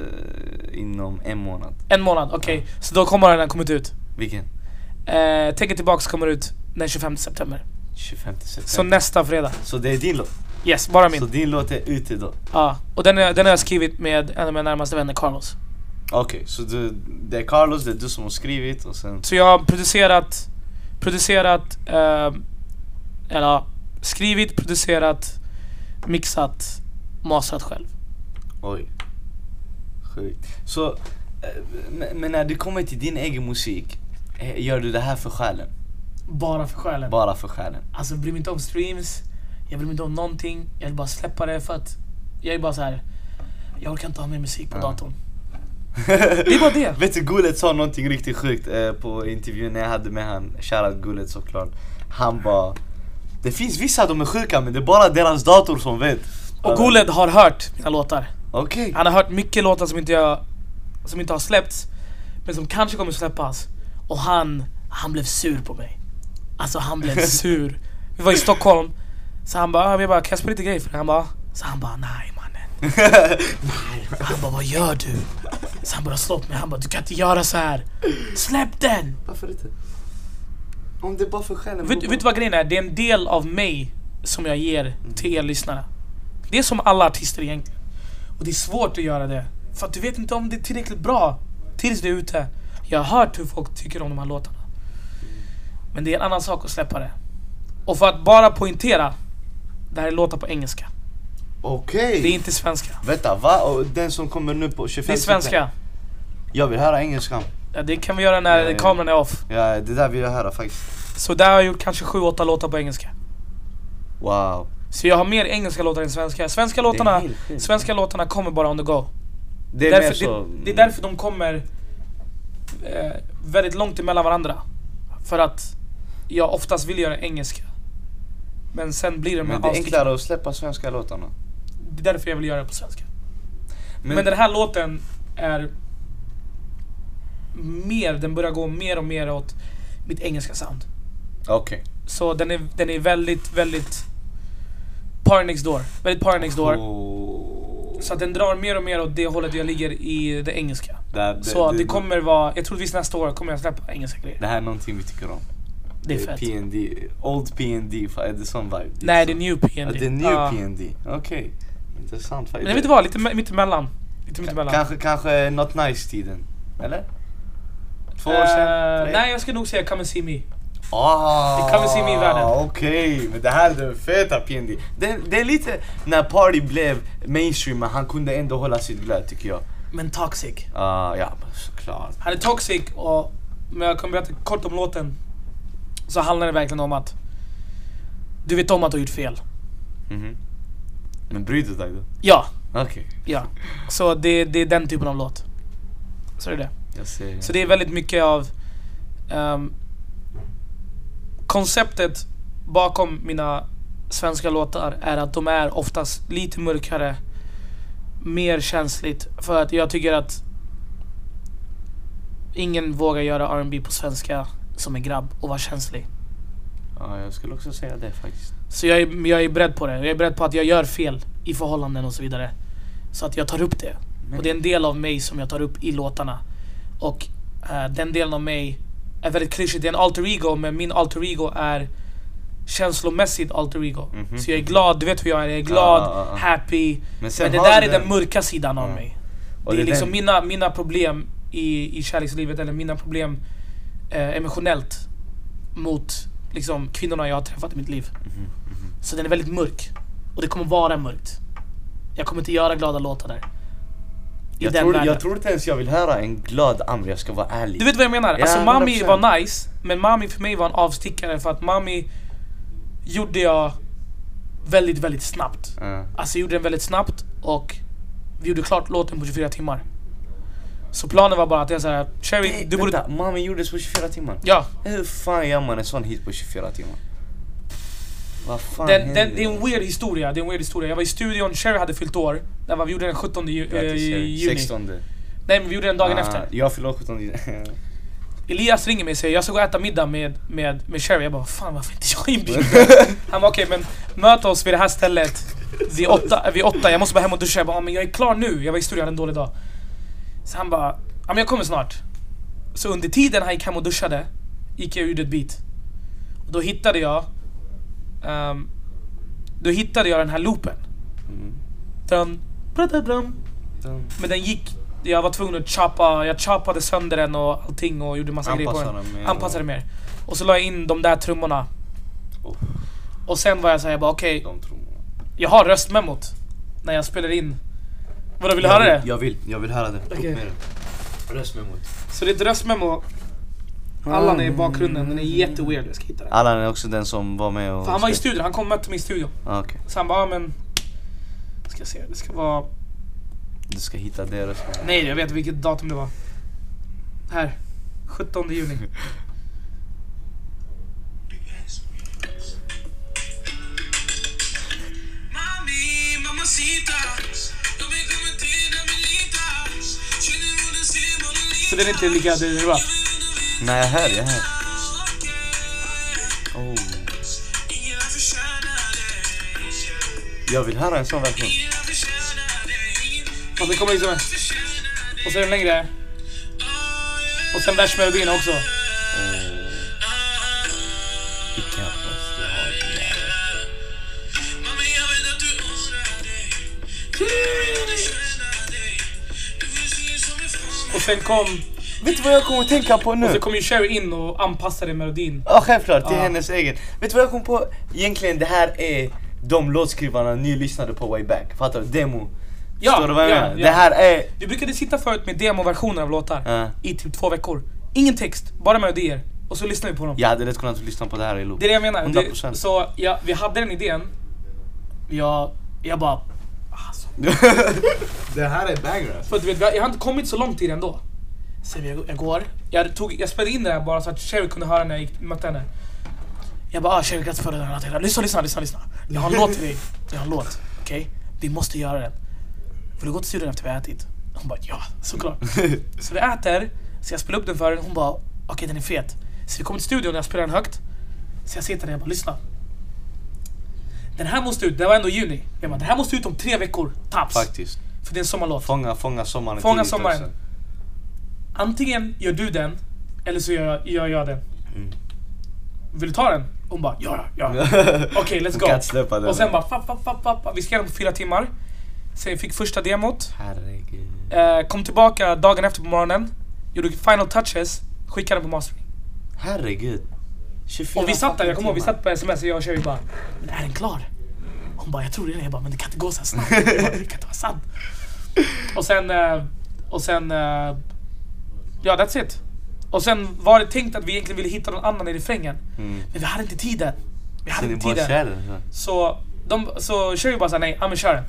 inom en månad. En månad, okej. Så då kommer den kommit ut. Vilken? Eh, Tänk tillbaks kommer ut den 25 september. 25 september. Så nästa fredag. Så det är din låt? Yes, bara Så min. din låt är ute då? Ja, och den, är, den har jag skrivit med en av mina närmaste vänner, Carlos. Okej, så du, det är Carlos, det är du som har skrivit och sen... Så jag har producerat, producerat, eh, eller skrivit, producerat, mixat, masterat själv. Oj. Sjukt. Så, eh, men- men när det kommer till din egen musik, eh, gör du det här för själen? Bara för själen. Bara för själen. Alltså jag bryr mig inte om streams, jag bryr mig inte om någonting. Jag vill bara släppa det för att jag är bara så här. Jag orkar inte ha mer musik på Ja. datorn. Det bara det. Vet du, Gullet sa någonting riktigt sjukt eh, på intervjun när jag hade med han, shoutout Gullet såklart. Han bara Det finns vissa de är sjuka men det är bara deras dator som vet. Och Goled har hört mina låtar. Okej. Han har hört mycket låtar som inte, jag, som inte har släppts, men som kanske kommer släppas. Och han, han blev sur på mig. Alltså han blev sur. Vi var i Stockholm, så han bara, ah, vi bara kan jag spela lite grejer för dig? Han bara, så han bara, nej. Han bara, vad gör du? Så han bara slått mig, han bara, du kan inte göra så här. Släpp den! Varför inte? Om det är bara för själen. Vet, vet du vad grejen är? Det är en del av mig som jag ger till er lyssnare. Det är som alla artister egentligen. Och det är svårt att göra det. För att du vet inte om det är tillräckligt bra tills det är ute. Jag har hört hur folk tycker om de här låtarna. Men det är en annan sak att släppa det. Och för att bara poängtera. Det här är låtar på engelska. Okej. Det är inte svenska. Vänta, va? Och den som kommer nu på 25 Det är svenska. Jag vill höra engelskan. Ja, det kan vi göra när Ja, ja. kameran är off. Ja, det där vill jag höra faktiskt. Så där har jag gjort kanske 7-8 låtar på engelska. Wow. Så jag har mer engelska låtar än svenska. Svenska låtarna, helt sjukt. svenska låtarna kommer bara on the go. Det är därför, mer så... det, det är därför de kommer eh, väldigt långt emellan varandra. För att jag oftast vill göra engelska. Men sen blir det med Men det är enklare att släppa svenska låtarna. Det är därför jag vill göra det på svenska. Men, Men, den här låten är mer, den börjar gå mer och mer åt mitt engelska sound. Okej. Så den är, den är väldigt, väldigt Party Next Door. Väldigt Party Next Door. Oh. Så att den drar mer och mer åt det hållet jag ligger i det engelska. Det, det, Så det kommer vara, jag troligtvis nästa år kommer jag släppa engelska grejer. Det här är någonting vi tycker om. Det är fett. PND, Old PND, är det sån vibe? Nej, det är new PND. det är new Ja. PND, okej. Intressant faktiskt. Men vet du vad? Lite me- mittemellan. Lite mittemellan. Kanske, kanske Not Nice-tiden? Eller? Två år sedan? Tre? nej, jag ska nog säga Come and see me. Ah, Det kan vi se mig i världen. Okej, men det här är den feta PND. Det, det är lite när Party blev mainstream, men han kunde ändå hålla sitt glöd tycker jag. Men Toxic. Ah, ja, såklart. Han är toxic och, men jag kommer berätta kort om låten. Så handlar det verkligen om att du vet om att du har gjort fel. Mhm. Men bryr du dig då? Ja, Okej, ja. Så det, det är den typen av låt. Så är det. jag ser. Så det är väldigt mycket av ehm, konceptet bakom mina svenska låtar är att de är oftast lite mörkare, mer känsligt. För att jag tycker att ingen vågar göra R&B på svenska som en grabb och vara känslig. Ja, jag skulle också säga det faktiskt. Så jag är, jag är beredd på det. Jag är beredd på att jag gör fel i förhållanden och så vidare. Så att jag tar upp det. Och det är en del av mig som jag tar upp i låtarna. Och eh, den delen av mig är väldigt klyschigt. Det är en alter ego, men min alter ego är känslomässigt alter ego. Mhm. Så jag är glad, du vet hur jag är. Jag är glad, Ja, ja, ja. happy. Men Men det där är den mörka sidan av mig. Och det är det är liksom den- mina, mina problem i, i kärlekslivet, eller mina problem eh, emotionellt mot liksom, kvinnorna jag har träffat i mitt liv. Mhm, mhm. Så den är väldigt mörk. Och det kommer vara mörkt. Jag kommer inte göra glada låtar där. I Jag den tror, världen. jag tror inte ens jag vill höra en glad Amr, jag ska vara ärlig. Du vet vad jag menar? Ja, alltså Mami 100%. var nice, men Mami för mig var en avstickare för att Mami gjorde jag väldigt, väldigt snabbt. Ja. Alltså jag gjorde den väldigt snabbt och vi gjorde klart låten på 24 timmar. Så planen var bara att jag såhär, Cherry, Det- du borde... Vänta, Mami gjordes på 24 timmar? Ja, Hur fan gör man en sån hit på 24 timmar? Vad fan den, den, det är en weird historia. Det är en weird historia. Jag var i studion, Cherry hade fyllt år. Det var, vi gjorde den 17 ju, eh, Grattis, Sherry. juni. 16 Nej men vi gjorde den dagen Ah, efter. Jag fyller 17 juni. Elias ringer mig och säger jag ska gå och äta middag med, med, med Sherry. Jag bara fan varför inte jag inbjuden? Han bara okej men möt oss vid det här stället vid åtta, vid åtta. jag måste bara hem och duscha. Jag bara "Ja, men jag är klar nu, jag var i studion, jag hade en dålig dag. Så han bara ja men jag kommer snart. Så under tiden han gick hem och duschade gick jag ut ett beat. Och då hittade jag ehm, Då hittade jag den här loopen. Mm. Dum. Men den gick, jag var tvungen att choppa, jag choppade sönder den och allting och gjorde massa grejer på den. mer. Anpassade mer. Och så la jag in de där trummorna. Oh. Och sen var jag såhär, jag bara okej, trummorna. jag har röstmemot. När jag spelar in. Vadå, vill du Jag höra vill- det? Jag vill, jag vill höra det. Upp Okej. med det. Röstmemot. Så det är ett röstmemo. Allan är i bakgrunden, den är jätteweird, jag ska hitta den. Allan är också den som var med och... För han var i studion, han kom och mötte mig i studion. Ah, Okej, Så han bara, ja men... Ska se, det ska vara... du ska hitta det rösten. Nej, jag vet vilket datum det var. Här. 17 juni. Mami, mamacitas, Så den är inte lika det var. Nej, jag hör, jag hör. Oh. Jag vill höra en sån version. Och sen kommer liksom... Och så är den längre. Och sen versmelodin också. Sen kom... Vet du vad jag kommer att tänka på nu? Och så kom ju Sherry in och anpassade melodin. Ja självklart, till Ja. hennes egen. Vet du vad jag kom på? Egentligen det här är de låtskrivarna ni lyssnade på way back. Fattar du? Demo. Ja, Förstår du vad jag ja, menar? ja. Det här är... Vi brukade sitta förut med demoversioner av låtar Ja. i typ två veckor. Ingen text, bara melodier. Och så lyssnar vi på dem. Jag hade lätt kunnat lyssna på det här i loop. Det är det jag menar. 100%. Det, så ja, vi hade den idén. Jag, jag bara... Alltså, det här är bangers. för att du vet, jag har inte kommit så långt i den då. Så jag, jag går, jag, tog, jag spelade in det här bara så att Sherry kunde höra när jag gick, mötte henne. Jag bara ah, Sherry grattis för den här. Lyssna, lyssna, lyssna, lyssna. Jag har en låt till dig. Jag har en låt. Okej? Vi måste göra den. Vill du gå till studion efter vi har ätit? Hon bara ja, såklart. så vi äter, så jag spelar upp den för henne. Hon bara okej den är fet. Så vi kommer till studion och jag spelar den högt. Så jag sitter där och bara lyssna. Den här måste ut, det var ändå juni. Jag bara den här måste ut om tre veckor, taps. Faktiskt. För det är en sommarlåt. Fånga, fånga sommaren Fånga sommaren. också. Antingen gör du den, eller så gör, gör jag den. Mm. Vill du ta den? Hon bara ja, ja. Okej, let's Hon go. den. Och sen bara fapp, fapp, fapp, fapp. Vi skrev den på fyra timmar. Sen fick första demot. Herregud. Eh, kom tillbaka dagen efter på morgonen. Gjorde final touches. Skickade den på mastering. Herregud. 24 Och vi satt där, jag kommer ihåg, vi satt på sms och jag och Sherry bara Men är den klar? Hon bara jag tror det är. Jag bara men det kan inte gå så här snabbt. Bara, det kan inte vara sant. Och sen, eh, och sen, eh, ja that's it. Och sen var det tänkt att vi egentligen ville hitta någon annan i refrängen. Mm. Men vi hade inte tiden. Vi Så hade ni inte tiden. kör så? Så, de, så Sherry bara sa nej, ja men kör den.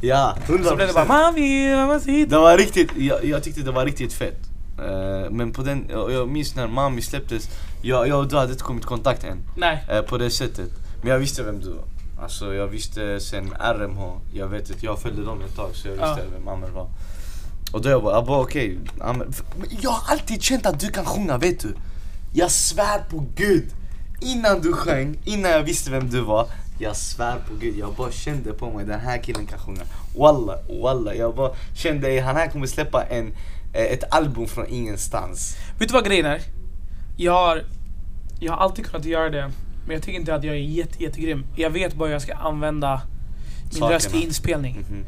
Ja, 100%. Så blev det bara mami, mami, Det var riktigt, jag, jag tyckte det var riktigt fett. Eh, men på den, jag, jag minns när Mami släpptes, jag, jag och du hade inte kommit i kontakt än. Nej. eh, på det sättet. Men jag visste vem du var. Alltså jag visste sen RMH, jag vet att jag följde dem ett tag så jag visste Ja. vem Amer var. Och då jag bara, jag bara okej, Amer- men jag har alltid känt att du kan sjunga vet du. Jag svär på gud. Innan du sjöng, innan jag visste vem du var. Jag svär på gud, jag bara kände på mig den här killen kan sjunga. Walla, walla. Jag bara kände han här kommer släppa en, ett album från ingenstans. Vet du vad grejen är? Jag har, jag har alltid kunnat göra det. Men jag tycker inte att jag är jätte, jättegrym. Jag vet bara hur jag ska använda min Sakerna. röst i inspelning. Mhm.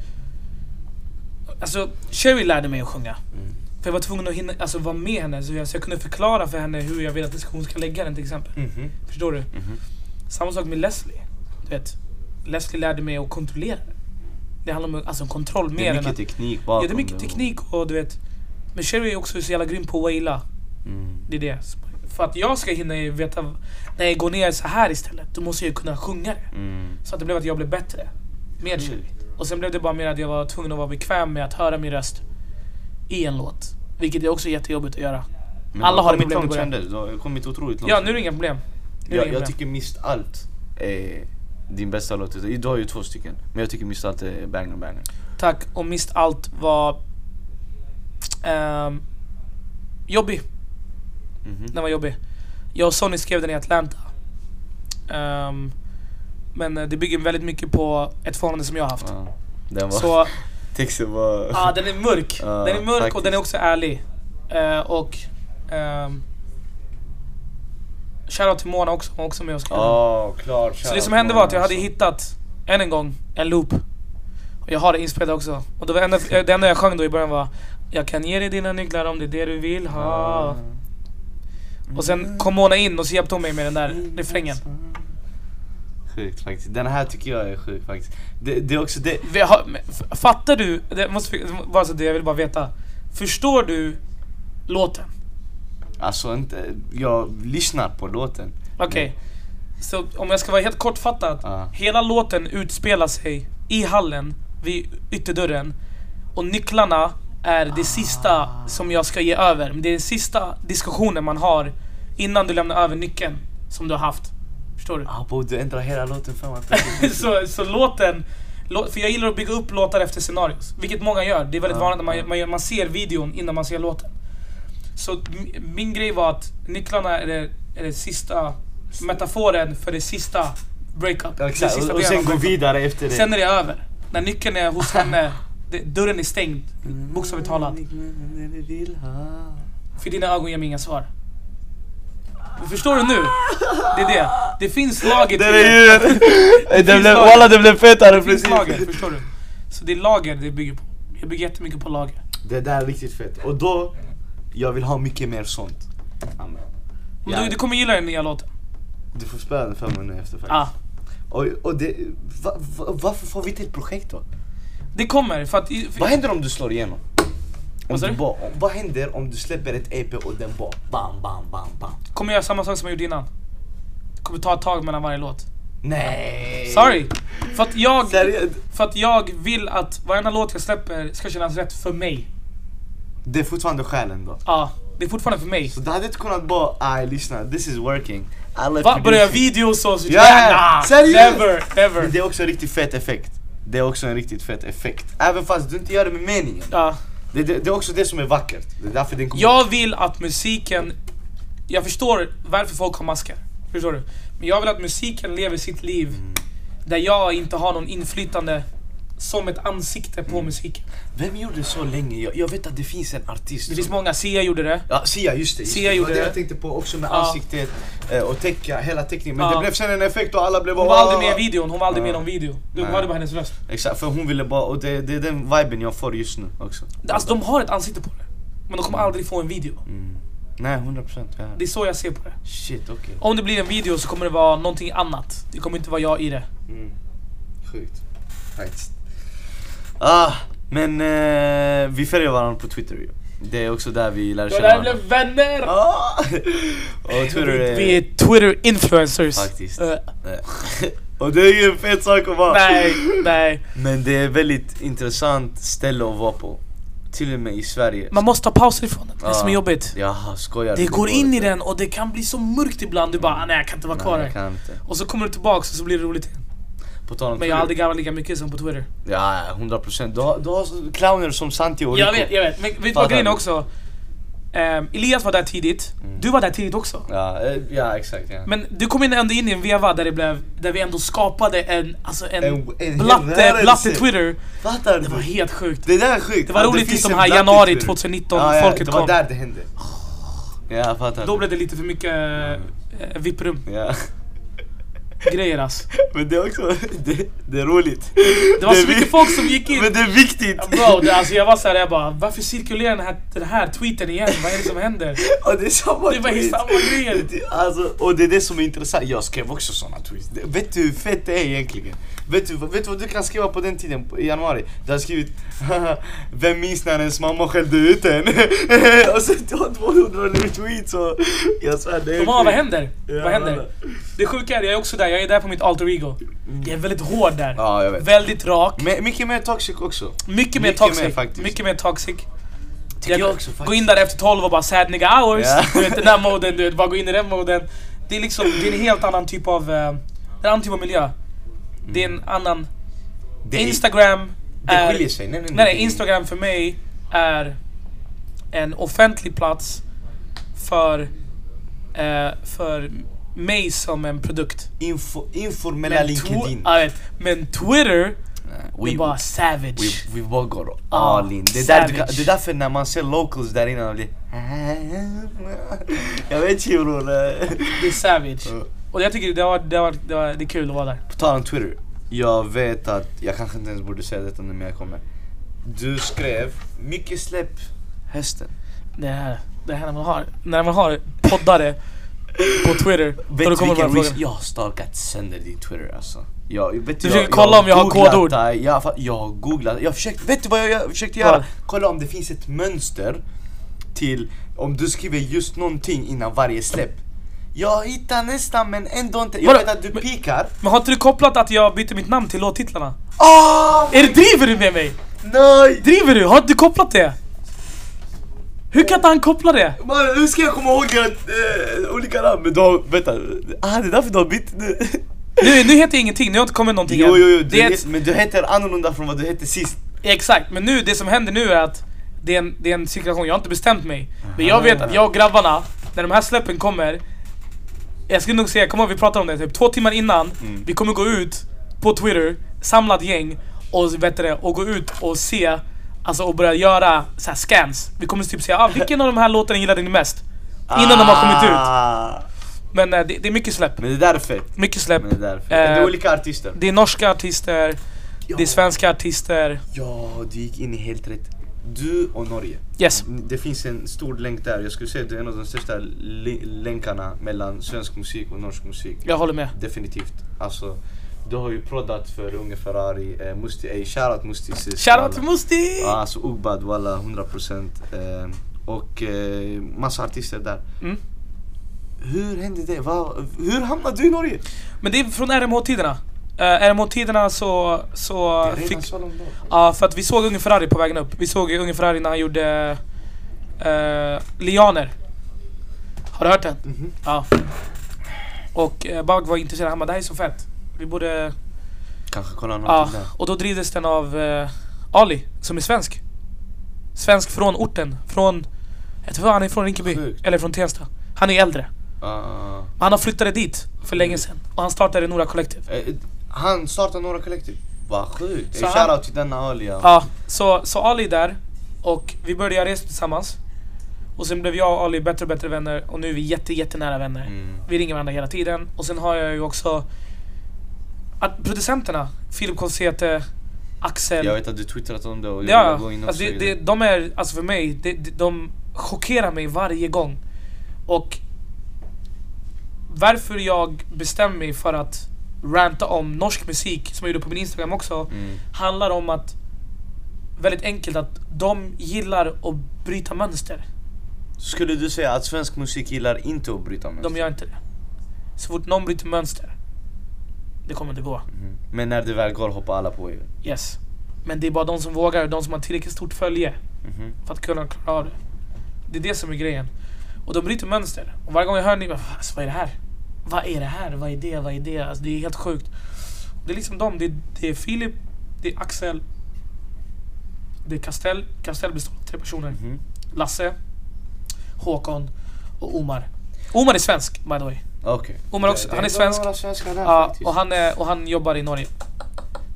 Alltså, Sherry lärde mig att sjunga. Mm. För jag var tvungen att hinna, alltså, vara med henne så jag, så jag kunde förklara för henne hur jag vill att hon ska lägga den till exempel. Mhm. Förstår du? Mhm. Samma sak med Leslie. Du vet, Leslie lärde mig att kontrollera. Det handlar om alltså, kontroll mer Det är än mycket teknik bakom Ja, det är mycket teknik och du vet. Men Sherry är också så jävla grym på att waila. Mm. Det är det. För att jag ska hinna veta, när jag går ner så här istället, då måste jag ju kunna sjunga det. Mm. Så att det blev att jag blev bättre. Med Mm. Sherry. Och sen blev det bara mer att jag var tvungen att vara bekväm med att höra min röst i en låt. Vilket är också jättejobbigt att göra. Men Alla har problem i början. Du har kommit otroligt långt. Ja, nu är det inga problem. Nu jag, inga jag problem. tycker Mist Allt är din bästa låt. Du har ju två stycken. Men jag tycker Mist Allt är banger banger. Tack. Och Mist Allt var... ehm, jobbig. Mhm. Den var jobbig. Jag och Sonny skrev den i Atlanta. Ehm, men eh, det bygger väldigt mycket på ett förhållande som jag har haft. Ja. Den var... Så Texten var... Ja, den är mörk. Ja, den är mörk och faktiskt. den är också ärlig. Eh, och... Um, Shoutout till Mona också, hon var också med och skrev. Ja, klart. Så det som hände var att jag hade hittat, än en gång, en loop. Och jag har det inspelat också. Och det, var enda, det enda jag sjöng då i början var Jag kan ge dig dina nycklar om det är det du vill ha. Och sen kom Mona in och så hjälpte hon mig med den där refrängen. Sjukt faktiskt. Den här tycker jag är sjuk faktiskt. Det, det är också det... Vi har, fattar du, det måste, bara så det jag vill bara veta. Förstår du låten? Alltså inte, jag lyssnar på låten. Okej. Så om jag ska vara helt kortfattad. Ja. Hela låten utspelar sig i hallen vid ytterdörren. Och nycklarna är det sista som jag ska ge över. Det är den sista diskussionen man har innan du lämnar över nyckeln som du har haft. Förstår du? Abo, du ändrar hela låten för mig. så, så låten, lå- för jag gillar att bygga upp låtar efter scenarios. Vilket många gör. Det är väldigt Ja, vanligt när man, ja. man, ser videon innan man ser låten. Så min grej var att nycklarna är det, är det sista metaforen för det sista breakup. Det Exakt, sista och, sen gå vidare efter det. Sen är det över. När nyckeln är hos henne, det, dörren är stängd. Bokstavligt talat. För dina ögon ger mig inga svar. Förstår du nu? Det är det. Det finns lager till. Det finns blev, lager. walla den blev fetare Det finns precis. lager, förstår du? Så det är lager det bygger på. Jag bygger jättemycket på lager. Det där är riktigt fett. Och då, jag vill ha mycket mer sånt. Amen. Men Ja, du, du kommer gilla den nya låten. Du får spela den för mig nu efter faktiskt. Ja. Och, och det, va, va, varför får vi inte ett projekt då? Det kommer för att... i- Vad händer om du slår igenom? Om du bara, vad händer om du släpper ett EP och den bara bam, bam, bam, bam? Kommer göra samma sak som jag gjorde innan. Kommer ta ett tag mellan varje låt. Nej! Sorry! För att jag... Seriöst? För att jag vill att varenda låt jag släpper ska kännas rätt för mig. Det är fortfarande själen då. Ja, det är fortfarande för mig. Så du hade inte kunnat bara, aj lyssna, this is working. Va? Producing." videos och så? Ja, seriöst? Never, never. Men det är också en riktigt fet effekt. Det är också en riktigt fet effekt. Även fast du inte gör det med meningen. Ja. Det, det, det är också det som är vackert. Det är därför den kommer Jag vill att musiken... Jag förstår varför folk har masker. Förstår du? Men jag vill att musiken lever sitt liv där jag inte har någon inflytande som ett ansikte på musiken. Vem gjorde så länge? Jag, jag vet att det finns en artist Det finns som- många, Sia gjorde det. Ja, Sia just det. Just Sia det. gjorde det. det. jag tänkte på också med Ja. ansiktet eh, och täcka, hela teckningen. Men Ja. det blev sen en effekt och alla blev Hon var aldrig med i videon, hon var aldrig med i Ja. någon video. Du Nej. hörde bara hennes röst. Exakt, för hon ville bara, och det, det är den viben jag får just nu också. Alltså de har ett ansikte på det. Men de kommer aldrig få en video. Mm. Nej, 100 procent. Ja. Det är så jag ser på det. Shit, okej. Om det blir en video så kommer det vara någonting annat. Det kommer inte vara jag i det. Mm. Sjukt. Faktiskt. Ah, men eh, vi följer varandra på Twitter ju. Det är också där vi lär känna varandra. blev vänner! Ah! och Twitter vi, är... vi är Twitter influencers. Faktiskt. Eh, och det är ju en fet sak att vara. nej, nej. Men det är väldigt intressant ställe att vara på. Till och med i Sverige. Man måste ta pauser ifrån det. Det är som är jobbigt. Jaha, skojar Det går in i den och det kan bli så mörkt ibland. Du bara ah, nej jag kan inte vara kvar Nej, jag här. kan inte. Och så kommer du tillbaks och så blir det roligt igen. På tal om Men jag har aldrig garvat lika mycket som på Twitter. Ja, 100 procent. Du har, du har så- clowner som Santi och Jag Rico. vet, jag vet. Men vet du Fattar vad grejen är du? också? Ehm, Elias var där tidigt. Du var där tidigt också. Ja, eh, ja exakt. Ja. Men du kom in ändå in i en veva där det blev, där vi ändå skapade en, alltså en, En- en hel blatte, rörelse. blatte Twitter. Fattar Det var du? helt sjukt. Det där är sjukt. Det var Att roligt finns tills de en här blatte januari Twitter. 2019, ja, ja, folket det var kom. där det hände. Ja, jag fattar. Då blev det lite för mycket äh, VIP-rum Ja. Grejer alltså. Men det är också, det, det är roligt. Det var är så mycket folk som gick in. Men det är viktigt. Bro, det, alltså jag var såhär, jag bara varför cirkulerar den här, den här tweeten igen? Vad är det som händer? Och det är samma Det tweet. samma grejer. Det- Alltså, och det är det som är intressant. Jag skrev också såna tweets. Det- Vet du hur fett det är egentligen? Vet du, vet du vad du kan skriva på den tiden, i januari? Du har skrivit "Haha, Vem minns när ens mamma skällde ut en? och sen du har 200 retweets och jag svär det är bara, vad händer? Ja, vad händer? Det sjuka är, jag är också där, jag är där på mitt alter ego. Jag är väldigt hård där. Ja, jag vet. Väldigt rak. Men, mycket mer toxic också. Mycket mer mycket toxic. mer faktiskt. mycket mer toxic. Tycker jag också. Gå in där efter 12 och bara sad nigga hours. Ja. Du vet den där moden, du vet, bara gå in i den moden. Det är liksom, det är en helt annan typ av, eh, en annan typ av miljö. Det är en annan, Det, Instagram det är, skiljer sig. Nej, nej, nej, nej, Instagram för mig är en offentlig plats för, eh, för mig som en produkt. Info, informella Men, LinkedIn. jag vet. men Twitter, Nej, det är bara savage. Vi, vi bara går all in. Det är, där, det är därför när man ser locals där inne, man blir... Jag vet inte bror. Det är savage. Ja. Och jag tycker det, var, det, var, det, var, det är kul att vara där. På tal om Twitter. Jag vet att, jag kanske inte ens borde säga detta nu men jag kommer. Du skrev, mycket släpp hösten. Det här, det här när man har, när man har poddare på Twitter. Vet du vilken frågan. Jag har stalkat sönder din Twitter alltså. Jag, vet Du försöker kolla om jag har kodord. dig, Jag, jag har googlat, jag försökte, vet du vad jag, jag försökte göra? Vad? Kolla om det finns ett mönster till om du skriver just någonting innan varje släpp. Jag hittar nästan men ändå inte. Jag Vadå? vet att du pikar. Men har inte du kopplat att jag byter mitt namn till låttitlarna? Ah! Är det, driver du med mig? Nej! Driver du? Har inte du kopplat det? Hur kan inte han koppla det? Man, hur ska jag komma ihåg att, eh, olika namn? Men du har, vänta. Ah, det är därför du har bytt nu. Nu, nu heter jag ingenting, nu har inte kommit någonting Jo, än. jo, jo. Du, det är ett, men du heter annorlunda från vad du hette sist. Exakt, men nu, det som händer nu är att det är en, det är en cirkulation, jag har inte bestämt mig. Men jag vet att jag och grabbarna, när de här släppen kommer Jag skulle nog säga, kom ihåg vi pratade om det, typ två timmar innan Mm. Vi kommer gå ut på Twitter, samlat gäng och, vet det, och gå ut och se Alltså och börja göra så här scans Vi kommer typ säga, ah, vilken av de här låtarna gillade ni mest? Innan de har kommit ut Ah. Men eh, det, det är mycket släpp, Men det där är fett. mycket släpp Men det där är fett. Eh, det är olika artister. Det är norska artister, Ja. det är svenska artister Ja, du gick in i helt rätt. Du och Norge. Yes, Det finns en stor länk där. Jag skulle säga att det är en av de största länkarna mellan svensk musik och norsk musik. jag håller med Definitivt. Alltså, du har ju proddat för Unge Ferrari, eh, Musti, ey, shoutout Musti sis. Shoutout till Musti! Ja, alltså Ugbad walla 100% eh, Och eh, massa artister där. Mm. Hur hände det? Va, hur hamnade du i Norge? Men det är från RMH-tiderna. Uh, RMH-tiderna så, så Det är fick... så långt. Ja, för att vi såg Unge Ferrari på vägen upp. Vi såg Unge Ferrari när han gjorde uh, Lianer. Har du hört den? Mhm. Ja. Och uh, Bag var intresserad, han bara det här är så fett. Vi borde... Kanske kolla Ja, någonting där. och då drivdes den av eh, Ali, som är svensk. Svensk från orten. Från... Jag tror han är från Rinkeby. Sjukt. Eller från Tensta. Han är äldre. Ah. Han har flyttat dit för länge sedan. Och han startade Nora Collective. Eh, han startade några kollektiv. Vad sjukt. Så han- Shoutout till denna Alia. Ja, så, så Ali är där och vi började göra resor tillsammans. Och sen blev jag och Ali bättre och bättre vänner och nu är vi jätte, jättenära vänner. Mm. Vi ringer varandra hela tiden. Och sen har jag ju också att producenterna, Filip Kolsete, Axel. Jag vet att du twittrat om det och jag ja, vill gå in också alltså det, i det, de är, alltså för mig, det, det, de chockerar mig varje gång. Och varför jag bestämmer mig för att ranta om norsk musik, som jag gjorde på min Instagram också, Mm. handlar om att väldigt enkelt att de gillar att bryta mönster. Skulle du säga att svensk musik gillar inte att bryta mönster? De gör inte det. Så fort någon bryter mönster, det kommer inte gå. Mhm. Men när det väl går hoppar alla på er. Yes. Men det är bara de som vågar, de som har tillräckligt stort följe Mhm. för att kunna klara av det. Det är det som är grejen. Och de bryter mönster. Och varje gång jag hör ni, alltså, vad är det här? Vad är det här? Vad är det? Vad är det? Alltså, det är helt sjukt. Det är liksom dem. Det är, det är Filip, det är Axel, det är Castell. Castell består av tre personer. Mhm. Lasse, Håkon och Omar. Omar är svensk by the way. Okej. Omar också, han är svensk. där Ja, och, han är, och han jobbar i Norge.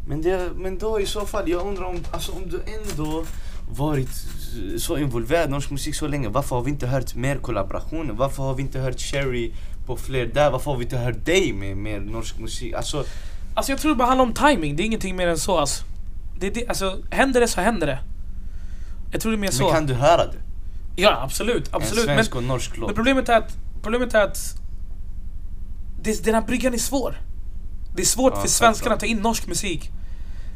Men, det, men då i så fall, jag undrar om, alltså, om du ändå varit så involverad i norsk musik så länge, varför har vi inte hört mer kollaborationer? Varför har vi inte hört Cherry på fler där? Varför har vi inte hört dig med mer norsk musik? Alltså, Alltså jag tror det bara handlar om timing. det är ingenting mer än så alltså. Det det, alltså händer det så händer det. Jag tror det är mer så. men kan du höra det? Ja absolut, En absolut. Men, svensk och norsk men låt. problemet är att, problemet är att det, den här bryggan är svår. Det är svårt Ja, för svenskarna att ta in norsk musik.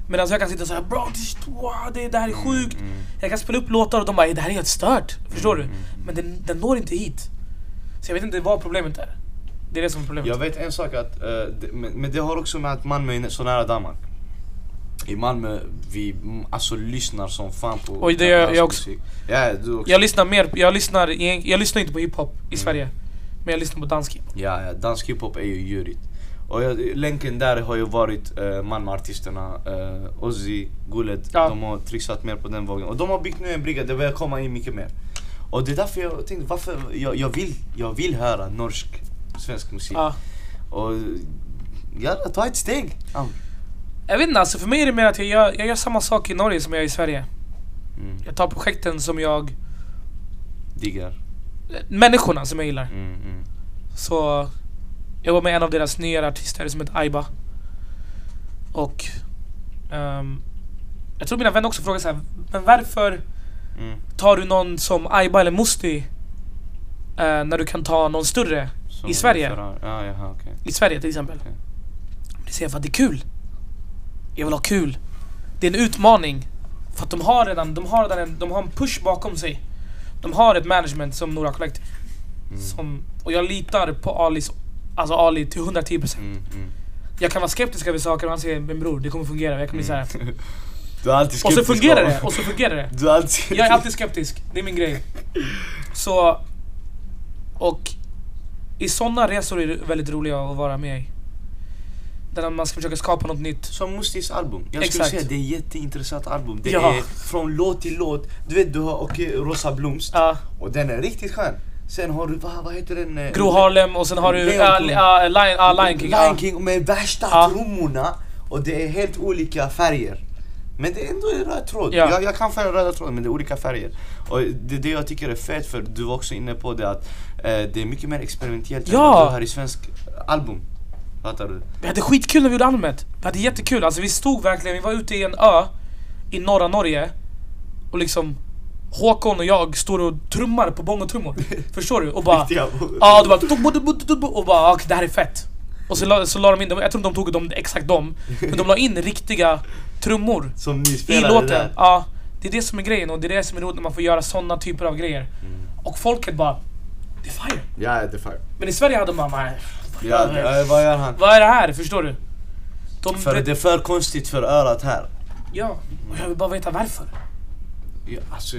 Medan jag kan sitta såhär bro, det, wow, det, det här är sjukt. Mm, Jag kan spela upp låtar och de bara det här är helt stört. Förstår Mm, du? mm, mm. Men den, den når inte hit. Så jag vet inte vad problemet är. Det är det som är problemet. Jag vet en sak att, eh, det, men, men det har också med att Malmö är så nära Danmark. I Malmö, vi mm, alltså lyssnar som fan på Oj, det gör jag också. Ja, du också. Jag lyssnar mer, jag lyssnar, jag, jag lyssnar inte på hiphop i Mm. Sverige. Men jag lyssnar på dansk hiphop. Ja, ja, dansk hiphop är ju djurigt. Och jag, länken där har ju varit uh, Malmö-artisterna, uh, Ozzy, Gullet, Ja. de har trixat mer på den vågen. Och de har byggt nu en brygga, det börjar komma in mycket mer. Och det är därför jag tänkte, varför, jag, jag, vill, jag vill höra norsk, svensk musik. Ja. Och ja, ta ett steg. Ja. Jag vet inte, alltså för mig är det mer att jag gör, jag gör samma sak i Norge som jag gör i Sverige. Mm, Jag tar projekten som jag... diggar. Människorna som jag gillar. Mm, mm. Så... Jag var med en av deras nyare artister som heter Aiba. Och... ehm, jag tror mina vänner också frågar så här, men varför Mm. tar du någon som Aiba eller Musti eh, när du kan ta någon större Som i Sverige? Ja, jaha, okej. I Sverige till exempel. Okej. Det säger jag för att det är kul. Jag vill ha kul. Det är en utmaning. För att de har redan, de har redan en, de har en push bakom sig. De har ett management som Nora Collective. Mm. Som, och jag litar på Alis, alltså Ali till 110%. Mm, mm. Jag kan vara skeptisk över saker och han säger men bror det kommer fungera. Jag kan bli såhär. Du är alltid Och så skeptisk, fungerar det, och så fungerar det. Du är alltid Jag är alltid skeptisk, det är min grej. Så... Och i sådana resor är det väldigt roliga att vara med i. Där man ska försöka skapa något nytt. Som Mustis album. Jag skulle Exakt. säga det är ett jätteintressant album. Det Ja. är från låt till låt. Du vet, du har okej, Rosa Blomst. Ja, Och den är riktigt skön. Sen har du, vad, vad heter den? eh, Gro Harlem och sen har du Leon King. ja, Lion, ja, Lion King. Lion King med värsta Ja. trummorna. Och det är helt olika färger. Men det är ändå en röd tråd. Ja. Jag, jag kan färga röda tråd men det är olika färger. Och det är det jag tycker är fett för du var också inne på det att eh, det är mycket mer experimentellt än Ja. vad du har i svensk album. Fattar du? Vi hade skitkul när vi gjorde albumet. Vi hade jättekul. Alltså vi stod verkligen, vi var ute i en ö i norra Norge. Och liksom Håkon och jag står och trummar på bongotrummor. Förstår du? Och bara... Ja, det var... Och bara okej, det här är fett. Och så la, så la de in, jag tror inte de tog dem, exakt dem. Men de la in riktiga trummor Som ni i låten. där. Ja, det är det som är grejen och det är det som är roligt när man får göra sådana typer av grejer. Mm. Och folket bara... Det är fire. Ja, det är fire. Men i Sverige hade man bara... Ja, vad gör han? Vad är det här? Förstår du? De, För det är för konstigt för örat här. Ja, och jag vill bara veta varför. Ja, alltså,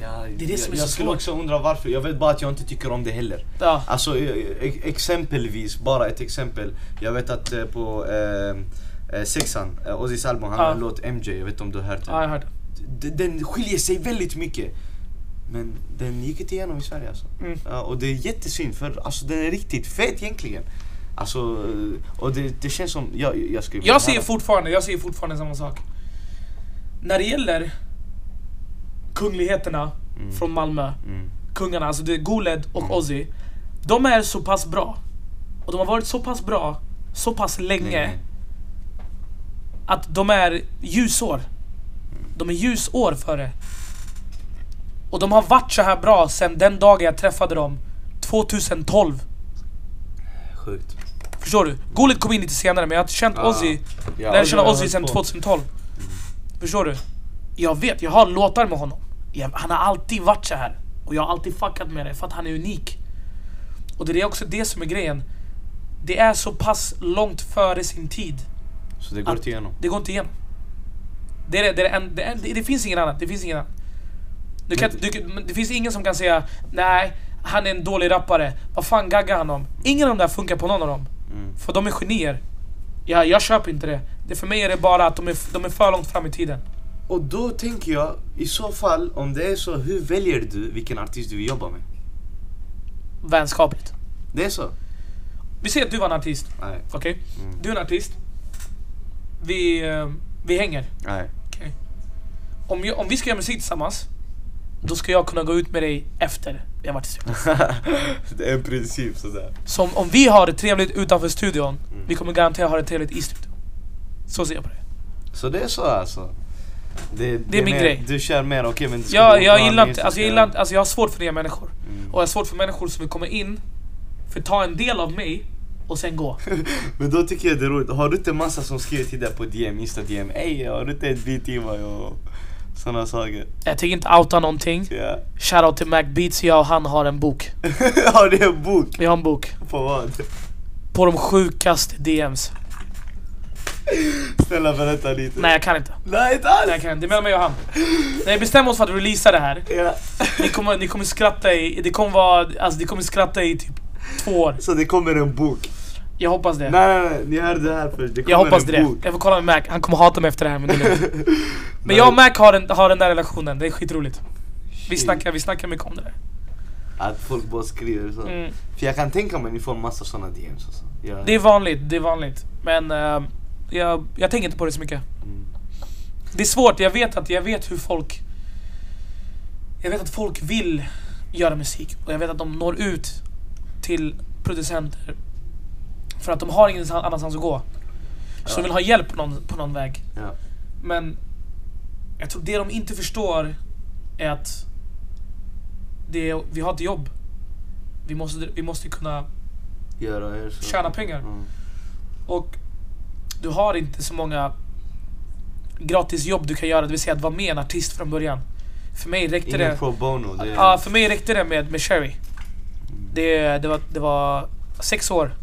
ja, Det är det som är jag, jag skulle också undra varför. Jag vet bara att jag inte tycker om det heller. Ja, Alltså eh, e- exempelvis, bara ett exempel. Jag vet att eh, på eh, eh, sexan, eh, Ozzys album, han har en låt MJ, jag vet inte om du har hört ja jag den. hörde. D- Den skiljer sig väldigt mycket. Men den gick inte igenom i Sverige alltså. Mm. Ja, och det är jättesynd för alltså, den är riktigt fet egentligen. Alltså, eh, och det, det känns som, jag, jag skulle vilja Jag säger fortfarande, jag säger fortfarande samma sak. När det gäller kungligheterna Mm. från Malmö, Mm. kungarna, alltså det är Goled och Mm. Ozzy. De är så pass bra. Och de har varit så pass bra, så pass länge, Länge. Att de är ljusår. De är ljusår före. Och de har varit så här bra sen den dagen jag träffade dem, 2012. Sjukt. Förstår du? Goled kom in lite senare men jag har känt Ja. Ozzy, Ja, lärde känna Ozzy sen på. 2012. Förstår du? Jag vet, jag har låtar med honom. Jag, han har alltid varit så här Och jag har alltid fuckat med det för att han är unik. Och det är också det som är grejen. Det är så pass långt före sin tid. Så det går Att- inte igenom. Det går inte igenom. Det, är, det, det, är, en- det, är, det, det finns ingen annan. Det finns ingen annan. Du kan, du, det finns ingen som kan säga nej, han är en dålig rappare. Vad fan gaggar han om? Ingen av de där funkar på någon av dem. Mm. För de är genier. Jag, jag köper inte det. det. För mig är det bara att de är, de är för långt fram i tiden. Och då tänker jag, i så fall, om det är så, hur väljer du vilken artist du vill jobba med? Vänskapligt. Det är så? Vi säger att du var en artist. Okej? Mm. Du är en artist. Vi, eh, vi hänger. Nej. Okej. Om, jag, om vi ska göra musik tillsammans, då ska jag kunna gå ut med dig efter vi har varit i studion. det är en princip sådär. Så om, om vi har det trevligt utanför studion, Mm. vi kommer garanterat ha det trevligt i studion. Så ser jag på det. Så det är så alltså? Det, Det är min mer, grej. Du kör mer, okej men det ska Jag, jag gillar inte, alltså jag gillar inte, alltså jag har svårt för nya människor. Mm. Och jag har svårt för människor som vill komma in, för ta en del av mig och sen gå. Men då tycker jag det är roligt, har du inte massa som skriver till dig på DM, Insta DM? Ey, har du inte ett beat i mig och sådana saker? Jag tänker inte outa någonting. Ja. Shoutout till Mac Beats, jag och han har en bok. har du en bok? Vi har en bok. På vad? På de sjukaste DMs. Snälla berätta lite. Nej jag kan inte. Nej inte alls! Nej, jag kan inte. Det är mellan mig och han. När vi bestämmer oss för att releasa det här, Ja. ni kommer, ni kommer skratta i, det kommer vara, alltså ni kommer skratta i typ två år. Så det kommer en bok. Jag hoppas det. Nej nej nej, ni hörde det här först. Det Jag hoppas en det. bok. Jag får kolla med Mac, han kommer hata mig efter det här men det. Men jag och Mac har den, har den där relationen, det är skitroligt. Vi snackar, vi snackar mycket om det där. Att folk bara skriver så. Mm. För jag kan tänka mig att ni får massa såna DMs alltså. Jag, Det är vanligt, det är vanligt. Men eh, jag, jag tänker inte på det så mycket. Mm. Det är svårt, jag vet att jag vet hur folk... Jag vet att folk vill göra musik och jag vet att de når ut till producenter för att de har ingen annanstans att gå. Så Ja. de vill ha hjälp på någon, på någon väg. Ja. Men jag tror det de inte förstår är att det, är- vi har ett jobb. Vi måste, vi måste kunna Göra er så. tjäna pengar. Mm. Och du har inte så många gratis jobb du kan göra, det vill säga att vara med en artist från början. För mig räckte Ingen det... pro bono. Det är... Ja, för mig räckte det med, med Sherry. Det, det, var, det var sex år,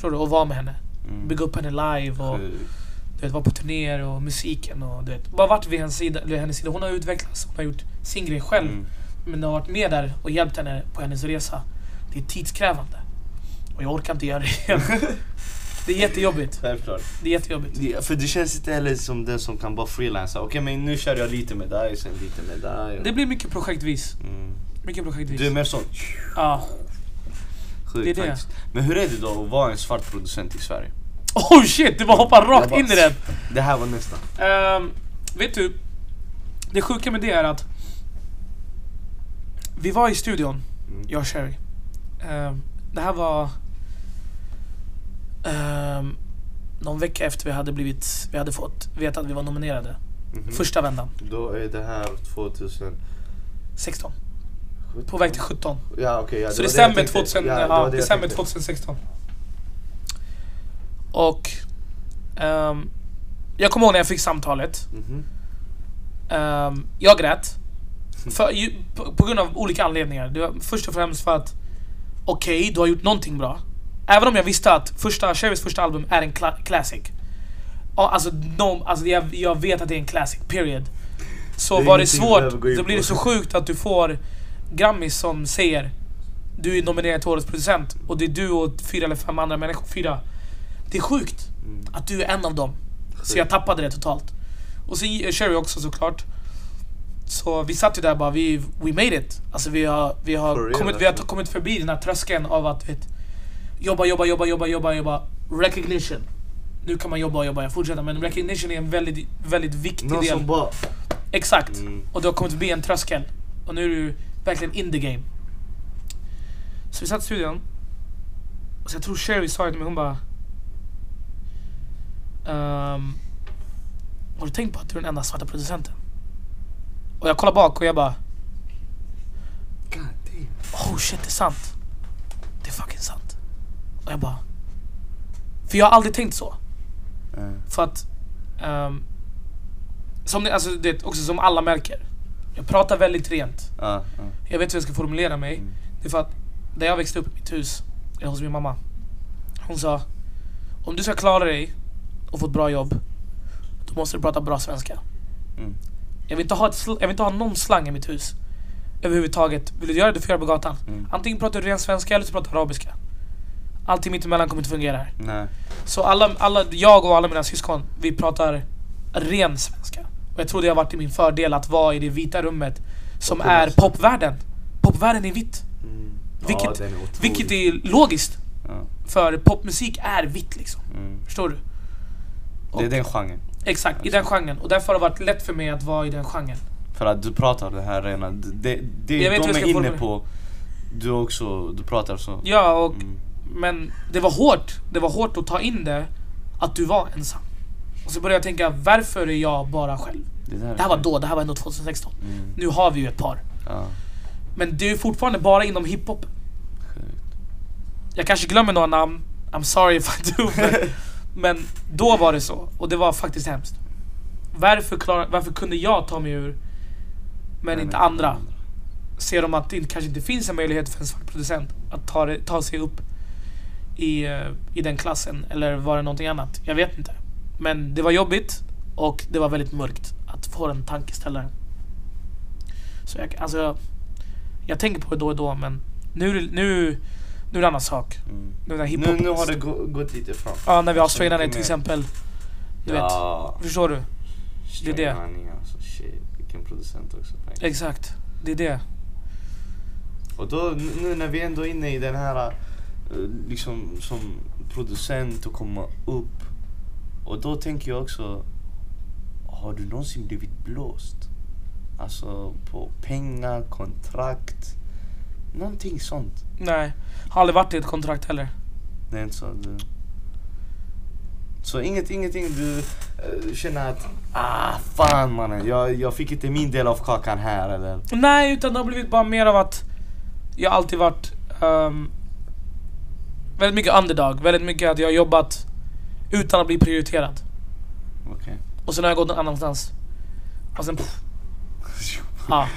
förstår du, att vara med henne. Mm. Bygga upp henne live och du vet, vara på turnéer och musiken och du vet. Bara varit vid hennes sida, eller hennes sida. Hon har utvecklats, hon har gjort sin grej själv. Mm. Men har varit med där och hjälpt henne på hennes resa. Det är tidskrävande. Och jag orkar inte göra det igen. Det är jättejobbigt. Självklart. Det är jättejobbigt. Det- För det känns inte heller som den som kan bara freelansa. Okej men nu kör jag lite med dig, sen lite med dig. Det blir mycket projektvis. Mm. Mycket projektvis. Du är mer sån Ja. Sjukt Det är det. Men hur är det då att vara en svart producent i Sverige? Oh shit, det var hoppa Jag rakt bara- in i den. Det här var nästa. Ehm, vet du, det sjuka med det är att vi var i studion, Mm. jag och Sherry. Ehm, det här var um, någon vecka efter vi hade blivit, vi hade fått veta att vi var nominerade. Mhm. Första vändan, Då är det här 2017. 16. På väg till 17. Ja okej. ja, Så december, jag tänkte. 2000, Ja, ja, december tänkte. 2016. Och ehm, jag kommer ihåg när jag fick samtalet. Mhm. Ehm, jag grät. För, ju, på, på grund av olika anledningar. Det var först och främst för att okej, du har gjort någonting bra. Även om jag visste att första, Cherrys första album är en cla- classic. Alltså, no, alltså jag, jag vet att det är en classic, period. Så Det var det svårt, så blir det så sjukt att du får Grammis som säger du är nominerad till årets producent och det är du och fyra eller fem andra människor, fyra. Det är sjukt Mm. att du är en av dem. Så jag tappade det totalt. Och så Sherry också såklart. Så vi satt ju där bara, vi, we made it. Alltså vi har, vi For har, real, kommit, vi har alltså. kommit förbi den här tröskeln av att vet, jobba, jobba, jobba, jobba, jobba, jobba. Recognition. Nu kan man jobba och jobba, jag fortsätter. Men recognition är en väldigt, väldigt viktig Någon del. som bara... Exakt. Mm. Och du har kommit förbi en tröskel. Och nu är du verkligen in the game. Så vi satt i studion. Och så jag tror Sherry sa det till mig, hon bara... ehm, har du tänkt på att du är den enda svarta producenten? Och jag kollar bak och jag bara... God damn. Oh shit, det är sant. Det är fucking sant. Och jag bara... För jag har aldrig tänkt så. Mm. För att... ehm, som, ni- alltså, det, också som alla märker. Jag pratar väldigt rent. Ja, ja. Jag vet hur jag ska formulera mig. Mm. Det är för att där jag växte upp i mitt hus, eller hos min mamma. Hon sa, om du ska klara dig och få ett bra jobb, då måste du prata bra svenska. Mm. Jag vill inte ha, ett, jag vill inte ha någon slang i mitt hus. Överhuvudtaget. Vill du göra det, du får göra det på gatan. Mm. Antingen pratar du ren svenska eller så pratar du arabiska. Allting mittemellan kommer inte fungera här. Nej. Så alla, alla, jag och alla mina syskon, vi pratar ren svenska. Och jag tror det har varit i min fördel att vara i det vita rummet som Och är popvärlden. Popvärlden är vitt. Mm. Vilket- ja, är. Vilket är logiskt. Ja. För popmusik är vitt liksom. Mm. Förstår du? Det är den genren. Exakt, i den genren. Och därför har det varit lätt för mig att vara i den genren. För att du pratar det här rena, det, det de är inne på, du också, du pratar så. Ja, och, Mm. men det var hårt. Det var hårt att ta in det, att du var ensam. Och så började jag tänka, varför är jag bara själv? Det, där är Det här var då, det här var ändå 2016. Mm. Nu har vi ju ett par. Ja, Men det är fortfarande bara inom hiphop. Jag kanske glömmer några namn. I'm sorry if I do. Men, men då var det så. Och det var faktiskt hemskt. Varför, klar, varför kunde jag ta mig ur, men inte andra? Ser de att det kanske inte finns en möjlighet för en svart producent att ta, ta sig upp i, eh, i den klassen? Eller var det någonting annat? Jag vet inte. Men det var jobbigt och det var väldigt mörkt att få den tankeställaren. Så jag, alltså, jag, jag tänker på det då och då men nu, nu, nu är det en annan sak. Mm. Nu, när Nu, nu har det gå, gått lite fram. Ja, när vi straightat mycket till exempel. Du vet, ja, förstår du? det är det. Alltså, shit, vilken producent också. Exakt, det är det. Och då, nu- nu när vi ändå är inne i den här, eh, liksom som producent och komma upp. Och då tänker jag också, har du någonsin blivit blåst? Alltså på pengar, kontrakt, någonting sånt. Nej, har aldrig varit i ett kontrakt heller. Är inte så du... Så inget, ingenting du eh, känner att, ah fan mannen, jag, jag fick inte min del av kakan här eller? Nej, utan det har blivit bara mer av att jag alltid varit ehm, väldigt mycket underdog. Väldigt mycket att jag har jobbat utan att bli prioriterad. Okej. Och sen har jag gått någon annanstans. Och sen pff, Ja,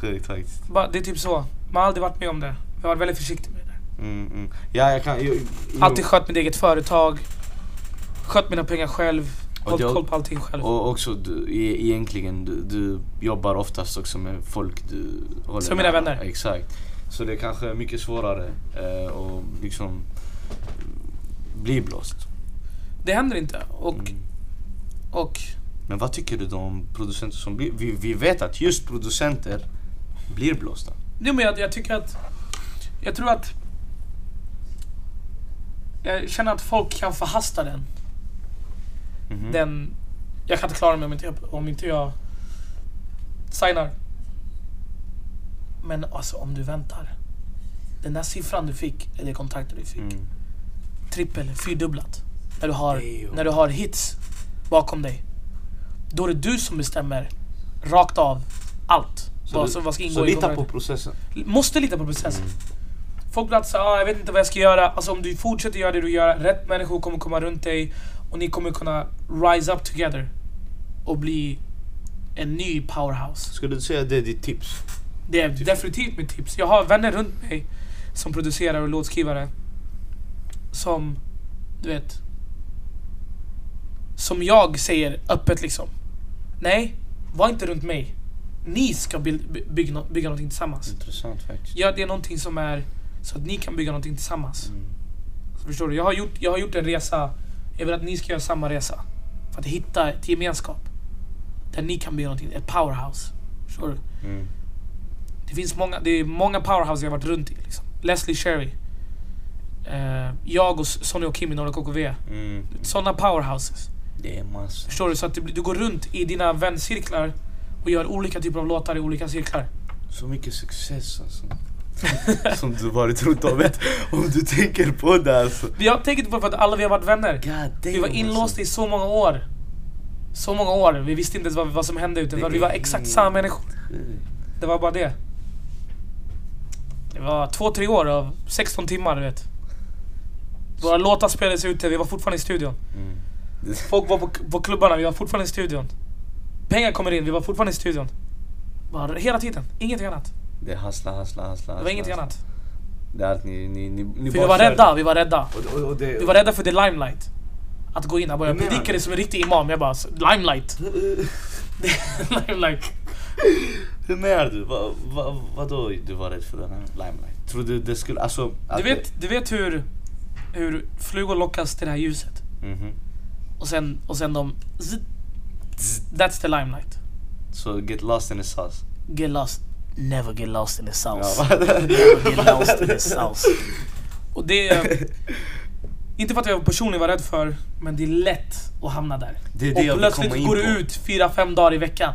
Sjukt faktiskt. det är typ så. Man har aldrig varit med om det. Jag har varit väldigt försiktig med det. Mm, mm. Ja, jag kan... Jo, jo. Alltid skött mitt eget företag. Skött mina pengar själv. Hållit koll på allting själv. Och också, du, e- egentligen, du, du jobbar oftast också med folk du håller Som mina vänner. Exakt. Så det kanske är mycket svårare eh, och liksom bli blåst. Det händer inte. Och, Mm. och Men vad tycker du då om producenter som blir... Vi, vi vet att just producenter blir blåsta. Jo men jag, jag tycker att... Jag tror att... Jag känner att folk kan förhasta den. Mhm. den jag kan inte klara mig om inte jag, om inte jag signar. Men alltså om du väntar. Den där siffran du fick, eller kontraktet du fick. Mm. Trippel, fyrdubblat. När du, har, när du har hits bakom dig. Då är det du som bestämmer rakt av allt. Så, vad, du, vad ska ingå så i lita på processen. Måste lita på processen. Mm. Folk blir alltid såhär, ah, jag vet inte vad jag ska göra. Alltså om du fortsätter göra det du gör, rätt människor kommer komma runt dig och ni kommer kunna rise up together och bli en ny powerhouse. Skulle du säga att det är ditt tips? Det är definitivt mitt tips. Jag har vänner runt mig som producerar och låtskrivare som, du vet, som jag säger öppet liksom. Nej, var inte runt mig. Ni ska by- bygga, nå- bygga någonting tillsammans. Intressant faktiskt. Gör det någonting som är så att ni kan bygga någonting tillsammans. Mm. Så förstår du? Jag har, gjort, jag har gjort en resa. Jag vill att ni ska göra samma resa. För att hitta ett gemenskap. Där ni kan bygga någonting. Ett powerhouse. Förstår du? Mm. Det finns många, det är många powerhouse jag har varit runt i. Liksom. Leslie Sherry. Eh, jag och Sonny och Kim i Norra KKV. Mm. Sådana powerhouses. Det är massor. Förstår du? Så att du, du går runt i dina väncirklar och gör olika typer av låtar i olika cirklar. Så mycket success alltså. Som du varit runt om. Vet, om du tänker på det alltså. Har tänkt på det för att alla vi har varit vänner. Damn, Vi var inlåsta alltså. i så många år. Så många år. Vi visste inte ens vad, vad som hände ute. Det Vi var exakt samma människor. Det var bara det. Det var två, tre år av 16 timmar, du vet. Våra låtar spelades ute, vi var fortfarande i studion. Mm. Folk var på, på klubbarna, vi var fortfarande i studion. Pengar kommer in, vi var fortfarande i studion. Bara hela tiden, ingenting annat. Det är hassla, hassla, hassla. Det var ingenting annat. Det är allt ni, ni, ni, ni För vi bara var rädda, vi var rädda. Och, och, och det, Vi var rädda för the limelight. Att gå in och börja Hur menar predika du? det som en riktig imam. Jag bara, limelight. limelight. Hur menar du? Vad va, vadå du var rädd för den här limelight? Tror du det skulle, alltså... att Du vet, du vet hur, hur flugor lockas till det här ljuset? Det, mhm. Och sen, och sen de... zzz, zzz, That's the limelight. Så get lost in the sauce. Get lost. Never get lost in the sauce. Ja, Never get lost in the sauce. Och det... Inte för att jag personligen var rädd för, men det är lätt att hamna där. Det är det och plötsligt går du på. ut fyra, fem dagar i veckan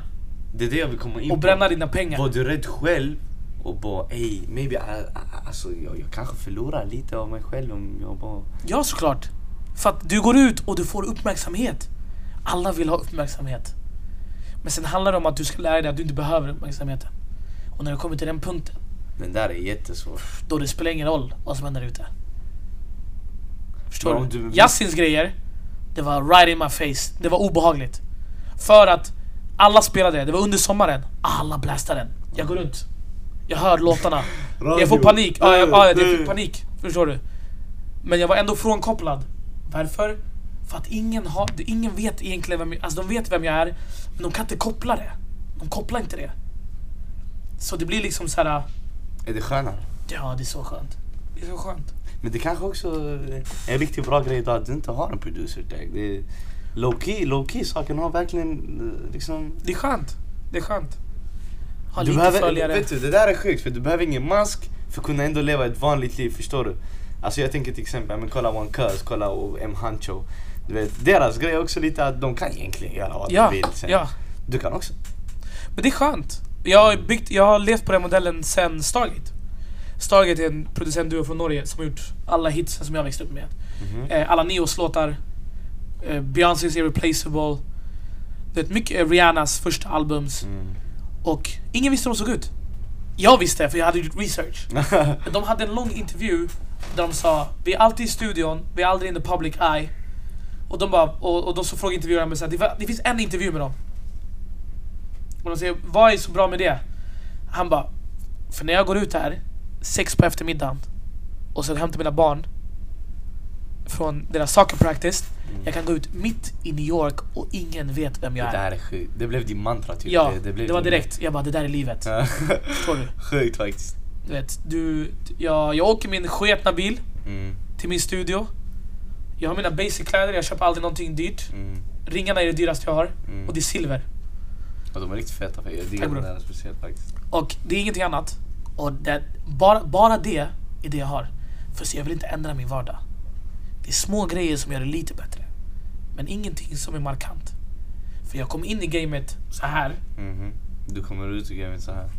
Det är det jag vill komma in och på. bränna dina pengar. Var du rädd själv och bara ey, maybe, I, I, alltså jag, jag kanske förlorar lite av mig själv om jag bara... Ja, såklart. För att du går ut och du får uppmärksamhet. Alla vill ha uppmärksamhet. Men sen handlar det om att du ska lära dig att du inte behöver uppmärksamheten. Och när du kommer till den punkten, Den där är jättesvår. då det spelar ingen roll vad som händer ute. Förstår du? du- Yassins grejer, det var right in my face. Det var obehagligt. För att alla spelade, det var under sommaren. Alla blastade den. Jag går runt. Jag hör låtarna. Jag får panik. Ja, jag, ja, jag fick panik. Förstår du? Men jag var ändå frånkopplad. Varför? För att ingen, har, ingen vet egentligen vem jag Alltså de vet vem jag är, men de kan inte koppla det. De kopplar inte det. Så det blir liksom så här. Är det skönare? ja det är så skönt. Det är så skönt. Men det kanske också är en riktigt bra grej idag att du inte har en producer tag. Det är low key, low key saken har verkligen eh, liksom... Det är skönt. Det är skönt. Ha Du lite behöver, följare. vet du, det där är sjukt för du behöver ingen mask för att kunna ändå leva ett vanligt liv, förstår du? Alltså jag tänker till exempel, men kolla One Cuz, kolla och M Hancho. Du vet, deras grej är också lite att de kan egentligen göra vad ja, de vill. Sen. ja. Du kan också. Men det är skönt. Jag har, byggt, jag har levt på den modellen sen Stargate. Stargate är en producentduo från Norge som har gjort alla hits som jag växte upp med. Mhm. Eh, alla Neos låtar. Eh, Beyoncés Irreplaceable. Det är mycket eh, Rihannas första albums. Mm. Och ingen visste hur de såg ut. Jag visste för jag hade gjort research. De hade en lång intervju där de sa Vi är alltid i studion, vi är aldrig in the public eye. Och de bara, och, och då så frågade intervjuaren så här, det, det finns en intervju med dem. Och de säger, vad är så bra med det? Han bara, för när jag går ut här, sex på eftermiddagen, och sen hämtar mina barn från deras soccer practice, jag kan gå ut mitt i New York och ingen vet vem Det jag är. där är sjukt. Det blev din mantra typ. Ja, det, det, blev var direkt. Jag bara, det där är livet. Förstår du? Sjukt faktiskt. Du vet, du, jag, jag åker min sketna bil Mm, till min studio. Jag har mina basic-kläder, jag köper aldrig någonting dyrt. mm, Ringarna är det dyraste jag har. mm. Och det är silver. Och de är riktigt feta. Jag diggar den där speciellt faktiskt. Och det är ingenting annat. Och det, bara, bara det är det jag har. För så jag vill inte ändra min vardag. Det är små grejer som gör det lite bättre. Men ingenting som är markant. För jag kom in i gamet så här. Mhm. Du kommer ut ur gamet så här.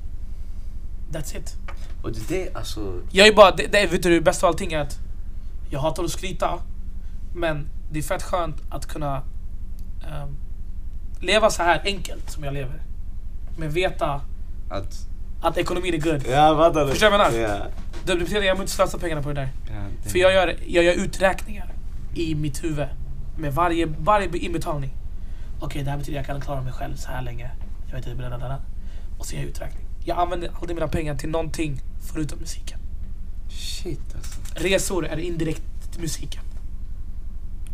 That's it. Och det, det alltså... Jag är bara, det, det, vet du det bästa av allting är att jag hatar att skryta. Men det är fett skönt att kunna ehm, leva så här enkelt som jag lever. Men veta Att... att ekonomin är good. Ja. Förstår du vad jag menar? Ja. Det betyder att jag inte slösa pengarna på det där. Ja, det- För jag gör, jag gör uträkningar i mitt huvud. Med varje, varje inbetalning. Okej, det här betyder att jag kan klara mig själv så här länge. Jag vet inte, blablabla. Och så gör jag uträkning. Jag använder aldrig mina pengar till någonting förutom musiken. Shit alltså. Resor är indirekt musiken.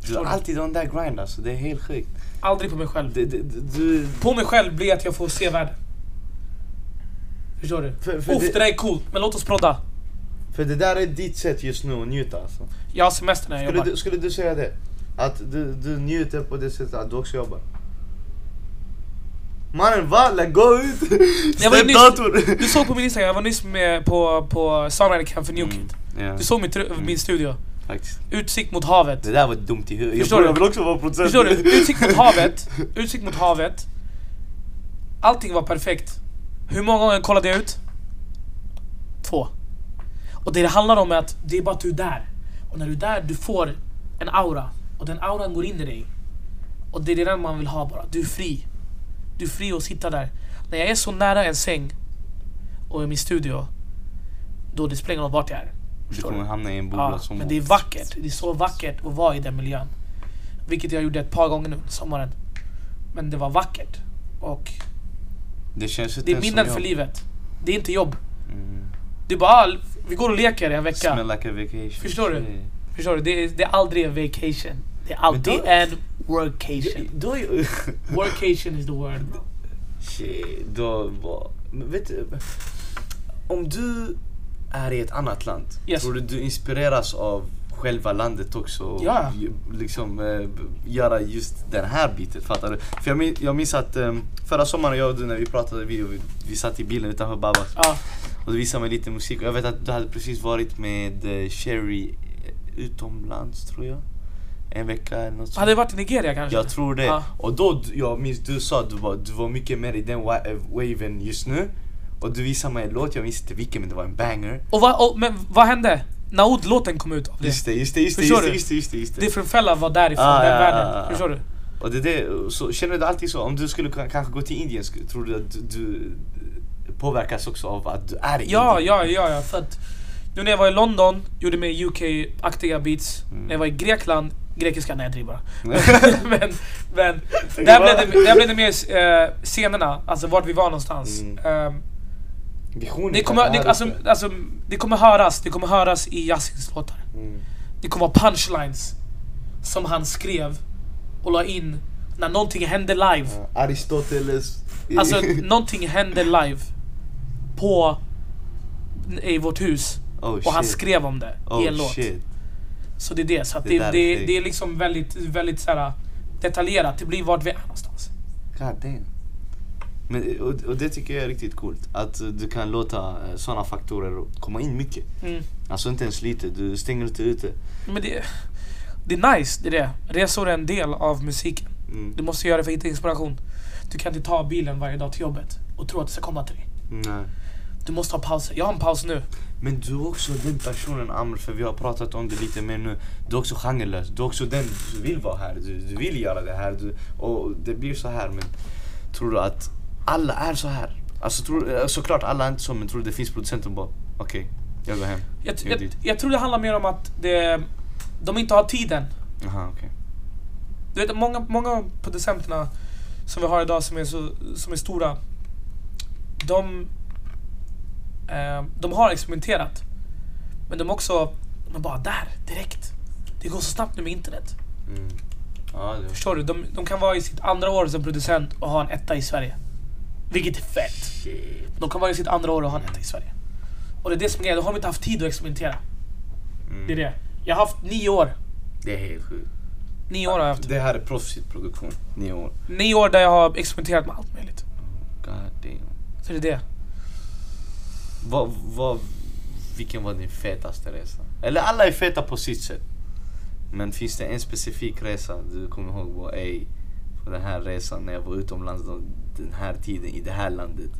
Du har du? alltid on that grind alltså. Det är helt sjukt. Aldrig på mig själv. Det, det, du... På mig själv blir att jag får se världen. Förstår du? För, för, Uff, det det, där är coolt, men låt oss prodda. för det där är ditt sätt just nu att njuta alltså. Jag har semester när jag Skulle jobbar. du, skulle du säga det? Att du, du njuter på det sättet att du också jobbar? Mannen va? Lägg gå ut! Jag var nyss-! Du såg på min Instagram, jag var nyss med på, på Songwriting Camp för New Kid. Mm, ja, Du såg mitt, min studio. faktiskt. Utsikt mot havet. Det där var dumt i huvudet. Förstår jag, du? jag vill också vara producent. Förstår du? Utsikt mot havet. Utsikt mot havet. Allting var perfekt. Hur många gånger kollade jag ut? Två. Och det det handlar om är att det är bara att du är där. Och när du är där, du får en aura. Och den auran går in i dig. Och det är den man vill ha bara. Du är fri. Du är fri att sitta där. När jag är så nära en säng och i min studio, då det spelar ingen roll vart jag är. Du kommer du? hamna i en bubbla Ja, som... men det är vackert. Det är så vackert att vara i den miljön. Vilket jag gjorde ett par gånger nu sommaren. Men det var vackert. Och Det känns inte det är minnen för livet. Det är inte jobb. Mm. Det är bara, vi går och leker en vecka. Smell like a vacation. Förstår du? Förstår du? Det är, det är aldrig en vacation. Det är alltid en workation. Då är. Workation is the word. Shit, då var... Vet du... Om du är i ett annat land, Yes. tror du du inspireras av själva landet också? Ja. Liksom b- göra just den här biten, fattar du? För jag, min, jag minns att eh, förra sommaren jag och du när vi pratade, vi, vi, vi satt i bilen utanför Babas Ja, och du visade mig lite musik och jag vet att du hade precis varit med eh, Sherry utomlands tror jag. En vecka eller något sånt. hade det varit i Nigeria kanske? Jag tror det. Ja. Och då, jag minns du sa att du var, du var mycket mer i den wa- eh, waven just nu. Och du visade mig en låt, jag minns inte vilken men det var en banger. Och vad, och, men vad hände? Naud-låten kom ut av det. Just det, just det, just det, Förstår just det, just det, just det, just det. Different Fella var därifrån, Ah, den ja, världen. ja, ja. Förstår du? Och det, det, så känner du alltid så? Om du skulle kanske gå till Indien, tror du att du, du påverkas också av att du är i Ja, Indien? ja, ja, ja. För att nu när jag var i London, gjorde mig UK-aktiga beats. Mm. När jag var i Grekland, grekiska, nej jag driver bara. men, men där, blev det, där blev det mer eh, scenerna, alltså vart vi var någonstans. Mm. Ehm, Visionen det, kommer, det, alltså, alltså, det kommer höras, det kommer höras i Yasins låtar. Mm. Det kommer vara punchlines som han skrev och la in när någonting hände live. Ja, Aristoteles. Alltså någonting hände live på i vårt hus oh, och han shit. skrev om det oh, i en låt. shit. Så det är det. Så att Det det, det, det är liksom väldigt, väldigt så här, detaljerat. Det blir vart vi är någonstans. God damn. Men, och, och det tycker jag är riktigt coolt. Att du kan låta sådana faktorer komma in mycket. Mm. Alltså inte ens lite, du stänger inte ute. Men det, det är nice, det är det. Resor är en del av musiken. Mm. Du måste göra det för att hitta inspiration. Du kan inte ta bilen varje dag till jobbet och tro att det ska komma till dig. Nej. Du måste ha pauser. Jag har en paus nu. Men du är också den personen Amr, för vi har pratat om det lite mer nu. Du är också genrelös. Du är också den, du vill vara här, du, du vill göra det här. Du, och det blir så här men tror du att alla är så här? Alltså tror, eh, såklart alla är inte så men tror du det finns producenter som bara okej, jag går hem. Jag, Jag jag, jag tror det handlar mer om att det, de inte har tiden. Jaha okej. Du vet, många, många av producenterna som vi har idag som är, så, som är stora de, de har experimenterat. Men de också, de bara där, direkt. Det går så snabbt nu med internet. Mm. Ja, det Förstår du? De, de kan vara i sitt andra år som producent och ha en etta i Sverige. Vilket är fett. Shit. De kan vara i sitt andra år och ha en etta i Sverige. Och det är det som är grejen, då har de inte haft tid att experimentera. Mm. Det är det. Jag har haft nio år. Det är helt sjukt. Nio år har jag haft. Det här är proffsigt produktion. Nio år. Nio år där jag har experimenterat med allt möjligt. God damn. Så det är det. Vad, vad, vilken var din fetaste resa? Eller alla är feta på sitt sätt. Men finns det en specifik resa du kommer ihåg? Bara, ey, på den här resan när jag var utomlands den här tiden i det här landet.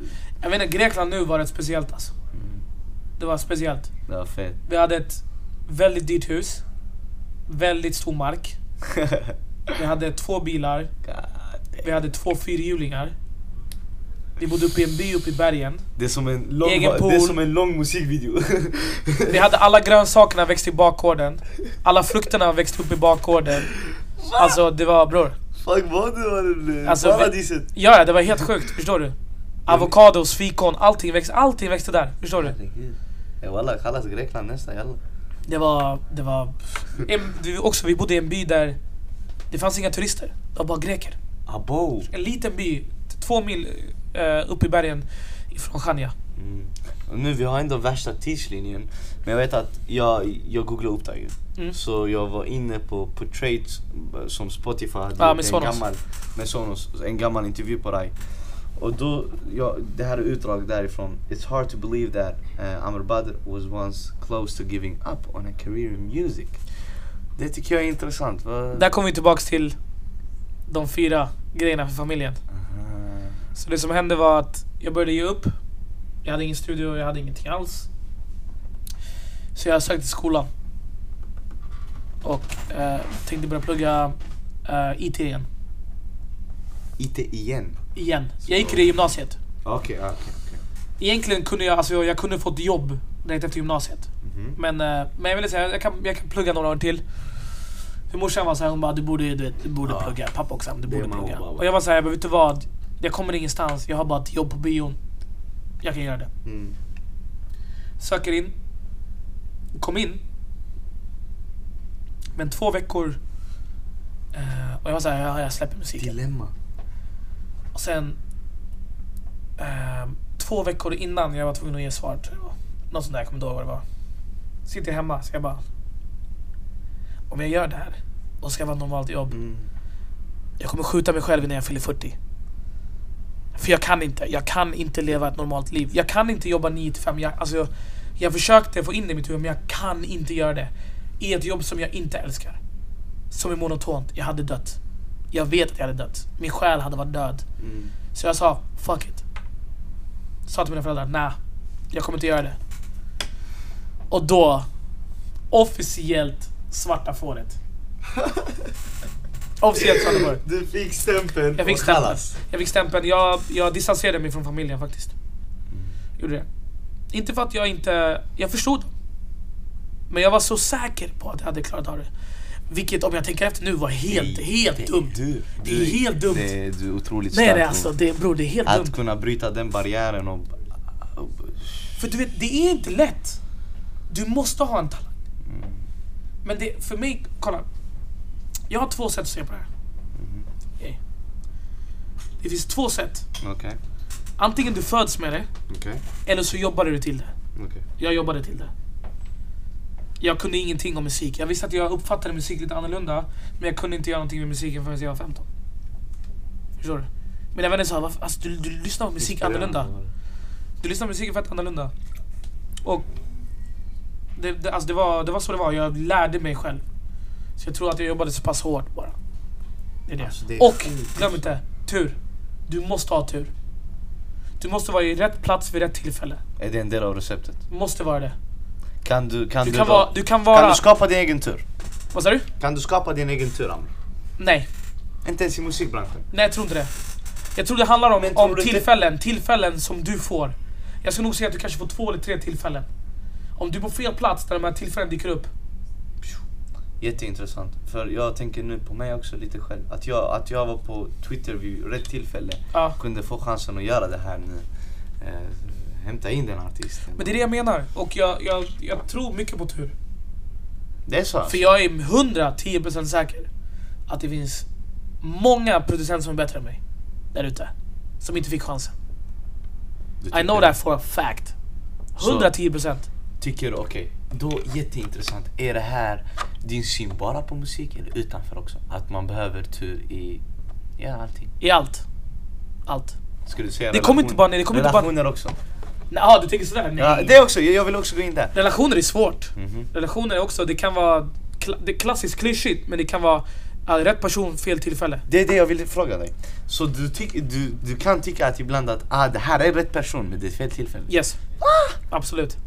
Jag vet inte, Grekland nu var rätt speciellt alltså. Mm. Det var speciellt. Det var fett. Vi hade ett väldigt dyrt hus. Väldigt stor mark. Vi hade två bilar. God Vi hade två fyrhjulingar. Vi bodde uppe i en by uppe i bergen. Det är som en lång, Egen det är som en lång musikvideo. Vi hade alla grönsakerna växt i bakgården. Alla frukterna växte upp i bakgården. Alltså det var bror. Fuck vad det var det Alltså, paradiset. Ja, ja, det var helt sjukt. Förstår du? Avokados, fikon, allting växte, allting växte där. Förstår du? Ja walla, kallas Grekland nästa jalla. Det var, det var... En, också, vi bodde i en by där det fanns inga turister. Det var bara greker. Abo. En liten by, två mil uh, upp i bergen ifrån Chania. Mm. Och nu vi har ändå värsta tidslinjen. Men jag vet att jag, jag googlade upp det ju. Mm. Så jag var inne på Portrait som Spotify hade gjort med en gammal, med Sonos, en gammal intervju på dig. Och då, ja, det här är utdrag därifrån. It's hard to believe that uh, Amr Badr was once close to giving up on a career in music. Det tycker jag är intressant. Vad- Där kommer vi tillbaks till de fyra grejerna för familjen. Aha. Så det som hände var att jag började ge upp. Jag hade ingen studio, jag hade ingenting alls. Så jag sökte till skolan. Och eh, tänkte börja plugga eh, IT igen. IT igen? Igen. Jag gick i det gymnasiet. Okej, okej, okej. Egentligen kunde jag, alltså jag kunde fått jobb direkt efter gymnasiet. Mhm. Men, eh, men jag ville säga, jag kan, jag kan plugga några år till. För morsan var såhär, hon bara du borde, du vet, du borde Ja. plugga. Pappa också, du borde plugga. Och jag var såhär, men vet du vad? Jag kommer ingenstans, jag har bara ett jobb på bion. Jag kan göra det. Mm. Söker in. Kom in. Men två veckor. Eh, och jag var såhär, ja, jag släpper musiken. Dilemma. Och sen. Eh, två veckor innan jag var tvungen att ge svar. Tror jag. Något sånt där, jag kommer inte ihåg vad det var. Sitter jag hemma, så jag bara. Om jag gör det här och ska vara ett normalt jobb. Mm. Jag kommer skjuta mig själv innan jag fyller 40. För jag kan inte. Jag kan inte leva ett normalt liv. Jag kan inte jobba 9 till 5. Jag, alltså, jag, jag försökte få in det i mitt huvud men jag kan inte göra det. I ett jobb som jag inte älskar. Som är monotont. Jag hade dött. Jag vet att jag hade dött. Min själ hade varit död. Mm. Så jag sa, fuck it. Sa till mina föräldrar, nej. Jag kommer inte göra det. Och då, officiellt, svarta fåret. officiellt fåret. Du fick stämpeln Jag fick stämpeln. Jag fick stämpeln. Jag, jag distanserade mig från familjen faktiskt. Gjorde det. Inte för att jag inte... Jag förstod dem. Men jag var så säker på att jag hade klarat av det. Vilket om jag tänker efter nu var helt, helt det dumt. Du, Det är helt dumt. Det är, du är otroligt Nej stark. nej alltså, det, bror det är helt Att dumt. kunna bryta den barriären och... och För du vet, det är inte lätt. Du måste ha en talang. Mm. Men det, för mig, kolla. Jag har två sätt att se på det här. Mhm. Okej. Det finns två sätt. Okej, Antingen du föds med det, okej, eller så jobbar du till det. okej. Jag jobbade till det. Jag kunde ingenting om musik. Jag visste att jag uppfattade musik lite annorlunda. Men jag kunde inte göra någonting med musiken förrän jag var 15. Förstår du? Mina vänner sa, "Varför- alltså, du, du lyssnar på musik annorlunda. Du lyssnar på musik fett annorlunda. Och det, det, alltså det, var, det var så det var. Jag lärde mig själv. Så jag tror att jag jobbade så pass hårt bara. Det är det. Alltså, det är och glöm inte, tur. Du måste ha tur. Du måste vara i rätt plats vid rätt tillfälle. Är det en del av receptet? Måste vara det. Kan du, kan Du du, kan då- vara... Du kan vara... Kan du skapa din egen tur? vad sa du? Kan du skapa din egen tur Amr? Nej. Inte ens i musikbranschen? Nej, jag tror inte det. Jag tror det handlar om, om du inte- tillfällen. Tillfällen som du får. Jag skulle nog säga att du kanske får två eller tre tillfällen. Om du är på fel plats där de här tillfällena dyker upp. Jätteintressant. För jag tänker nu på mig också lite själv. Att jag, att jag var på Twitter vid rätt tillfälle Ja. kunde få chansen att göra det här nu. eh, hämta in den artisten. Men det är det jag menar. Och jag, jag, jag tror mycket på tur. Det är så? alltså? För jag är 110% säker att det finns många producenter som är bättre än mig. Där ute. Som inte fick chansen. I know that for a fact. Så- 110%. Tycker du, okej, då jätteintressant. Är det här din syn bara på musik eller utanför också? Att man behöver tur i, ja allting. I allt. Allt. Skulle du säga Det kommer inte bara- nej, det kommer inte bara- Relationer också? Ah, du tänker sådär? Nej. Ja, det också, jag vill också gå in där. Relationer är svårt. Mhm. Relationer är också, det kan vara kla- det är klassiskt klyschigt men det kan vara ah, rätt person, fel tillfälle. Det är det jag vill fråga dig. Så du, tyck, du, du kan tycka att ibland att ah, det här är rätt person men det är fel tillfälle. Yes. Absolut.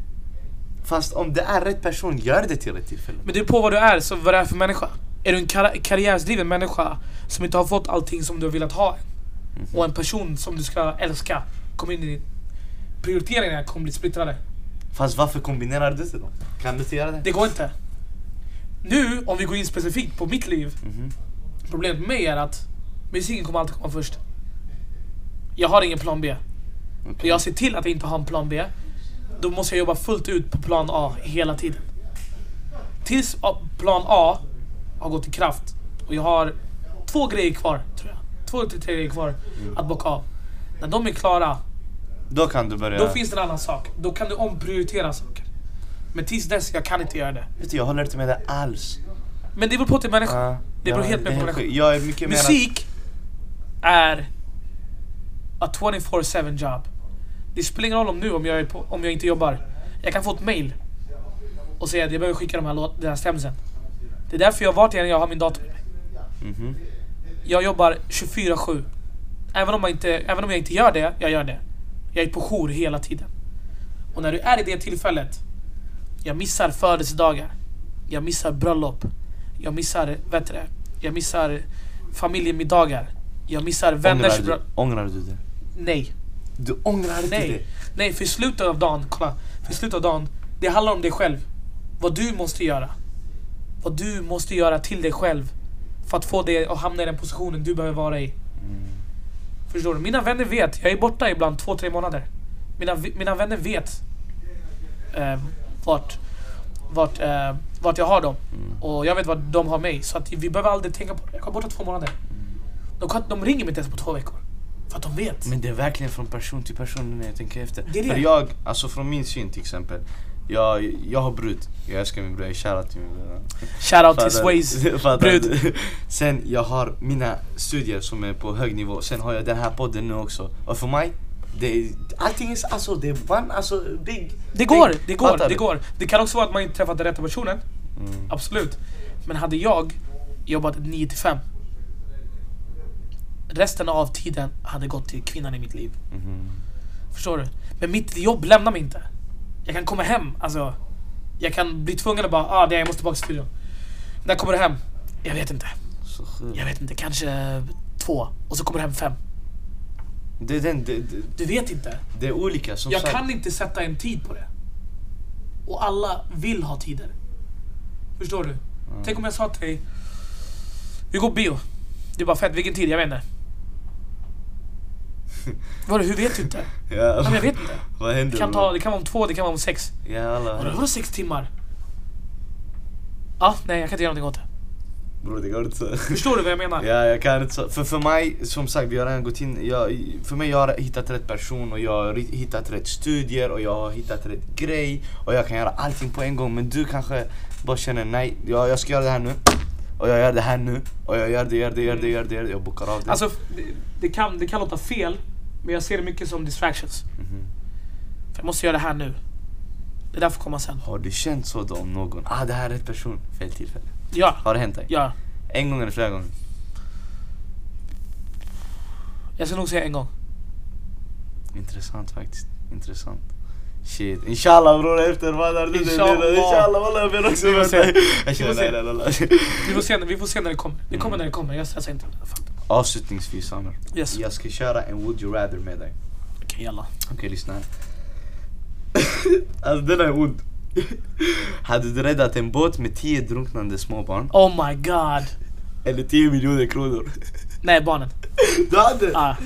Fast om det är rätt person, gör det till rätt tillfälle. Men det är på vad du är, så vad det är för människa. Är du en kar- karriärsdriven människa som inte har fått allting som du har velat ha och en person som du ska älska kommer in i din... Prioriteringarna kommer bli splittrade. Fast varför kombinerar du det då? Kan du inte göra det? Det går inte. Nu, om vi går in specifikt på mitt liv. Mhm. Problemet med mig är att musiken kommer alltid komma först. Jag har ingen plan B. Okej. jag ser till att jag inte har en plan B. Då måste jag jobba fullt ut på plan A hela tiden. Tills plan A har gått i kraft och jag har två grejer kvar, tror jag. Två till tre grejer kvar att bocka av. När de är klara, Då kan du börja... då finns det en annan sak. Då kan du omprioritera saker. Men tills dess, jag kan inte göra det. Vet du, jag håller inte med dig alls. Men det beror på till människan. Ja, Det beror helt det med på. Jag är mycket mer... Musik är a 24-7 job. Det spelar ingen roll om nu om jag, på, om jag inte jobbar. Jag kan få ett mail och säga att jag behöver skicka de här, låt, den här stämseln. Det är därför jag vart jag jag har min dator med mig. Mhm. Jag jobbar 24-7. Även om, jag inte, även om jag inte gör det, jag gör det. Jag är på jour hela tiden. Och när du är i det tillfället, jag missar födelsedagar. Jag missar bröllop. Jag missar, vet du det? Jag missar familjemiddagar. Jag missar vänners Ångrar, du, ångrar du det? Nej. Du ångrar inte Nej. det? Nej, för i slutet av dagen, kolla. För i slutet av dagen, det handlar om dig själv. Vad du måste göra. Vad du måste göra till dig själv. För att få dig att hamna i den positionen du behöver vara i. Förstår du? Mina vänner vet. Jag är borta ibland två, tre månader. Mina, mina vänner vet eh, vart, vart, eh, vart jag har dem. Och jag vet vad de har mig. Så att vi behöver aldrig tänka på det. Jag kommer borta två månader. De, kan, de ringer mig inte ens på två veckor. För att de vet. Men det är verkligen från person till person när jag tänker efter. Det det. För jag, alltså från min syn till exempel. Jag, jag har brud. Jag älskar min brud, jag är shoutout till min brud. Shoutout till Sways brud. Sen jag har mina studier som är på hög nivå. Sen har jag den här podden nu också. Och för mig, det är, allting är alltså, det är one, alltså big Det går, thing. det går, det går. Det kan också vara att man inte träffat den rätta personen. Mm. Absolut. Men hade jag jobbat 9 till 5 Resten av tiden hade gått till kvinnan i mitt liv. Mhm. Förstår du? Men mitt jobb lämnar mig inte. Jag kan komma hem, alltså. Jag kan bli tvungen att bara, ah nej jag måste tillbaka till studion. När kommer du hem? Jag vet inte. Jag vet inte, kanske två. Och så kommer du hem fem. Det, är den, det, det, Du vet inte. det är olika som Jag sagt. kan inte sätta en tid på det. Och alla vill ha tider. Förstår du? Tänk om jag sa till dig, vi går bio. Det är bara fett, vilken tid? Jag vet inte. Vadå, hur vet du inte? Ja, men jag vet inte. Vad händer? Det kan, ta, det kan vara om två, det kan vara om sex. Vadå, vadå sex timmar? Ja, nej jag kan inte göra någonting åt det. Bror det går inte. Förstår du vad jag menar? Ja, jag kan inte. För, för mig, som sagt, vi har redan gått in. Jag, för mig, jag har hittat rätt person och jag har hittat rätt studier och jag har hittat rätt grej. Och jag kan göra allting på en gång. Men du kanske bara känner nej, jag, jag ska göra det här nu. Och jag gör det här nu. Och jag gör det, gör det, gör det, gör det. Gör det. Jag bokar av det. Alltså, det, det, kan, det kan låta fel, men jag ser det mycket som distractions. Mhm. För jag måste göra det här nu. Det där får komma sen. Har du känt så då om någon? Ah, det här är rätt person. Fel tillfälle. Ja, Har det hänt dig? ja. En gång eller flera gånger? Jag ska nog säga en gång. Intressant faktiskt. Intressant. Shit. Inshallah bror efter vad är det? Inshallah. Inshallah wallah jag ber också dig. Vi får se, vi får se när det kommer. Det kommer när det kommer, jag stressar inte. Fan. Avslutningsvis Samer. Yes. Jag ska köra en would you rather med dig. Okej, jalla. Okej lyssna här. alltså den är ond. Hade du räddat en båt med 10 drunknande småbarn Oh my god. eller 10 miljoner kronor? Nej, barnen. Du hade? Ah.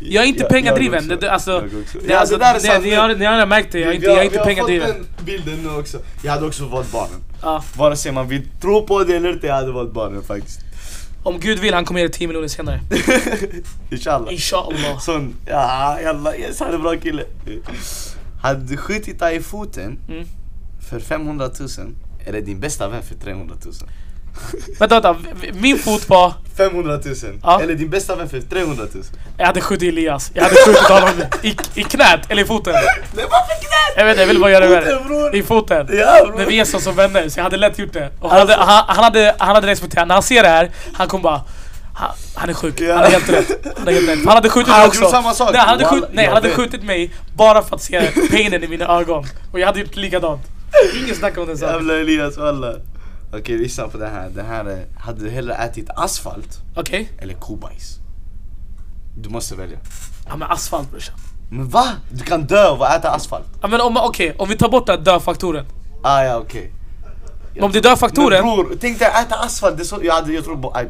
Jag är inte Jag- pengadriven. jag Det, alltså, Jag också. det, Ja, alltså, det där är sant. ni, har, ni har märkt det, jag är inte, Vi har- jag är inte vi har pengadriven. fått den bilden nu också. Jag hade också valt barnen. Ja. Vare sig man vill tro på det eller inte, jag hade valt barnen faktiskt. Om Gud vill, han kommer ge dig 10 miljoner senare. Inshallah. Inshallah. Sån, ja jalla, yes han är bra kille. Hade du skjutit dig i foten Mm. för 500 000, eller din bästa vän för 300 000? Vänta, vänta. Min fot var... 500 000, Ja. eller din bästa vän för 300 000. Jag hade skjutit Elias. Jag hade skjutit honom i, i knät, eller i foten. Nej varför knät? Jag vet inte, jag vill bara göra det värre. I foten. Ja bror. När vi är så som vänner, så jag hade lätt gjort det. Och han, hade, han, han, hade, han hade respekterat, när han ser det här, han kommer bara han, han är sjuk, Ja. han är helt rätt. Han, är helt rätt. han hade skjutit Han mig också. samma sak. Nej, han hade, skjut, nej, han hade skjutit mig bara för att se painen i mina ögon. Och jag hade gjort likadant. Ingen snackar om den saken. Jävla Elias walla. Okej lyssna på det här. Det här är, hade du hellre ätit asfalt Okej? eller kobajs? Du måste välja. Ja men asfalt brorsan. Men va? Du kan dö av att äta asfalt? Ja men om, okej, om vi tar bort den dö-faktoren. Ah ja okej. Men om det är dö-faktoren, Men bror, tänk dig äta asfalt, det är så, jag, hade, jag tror bara,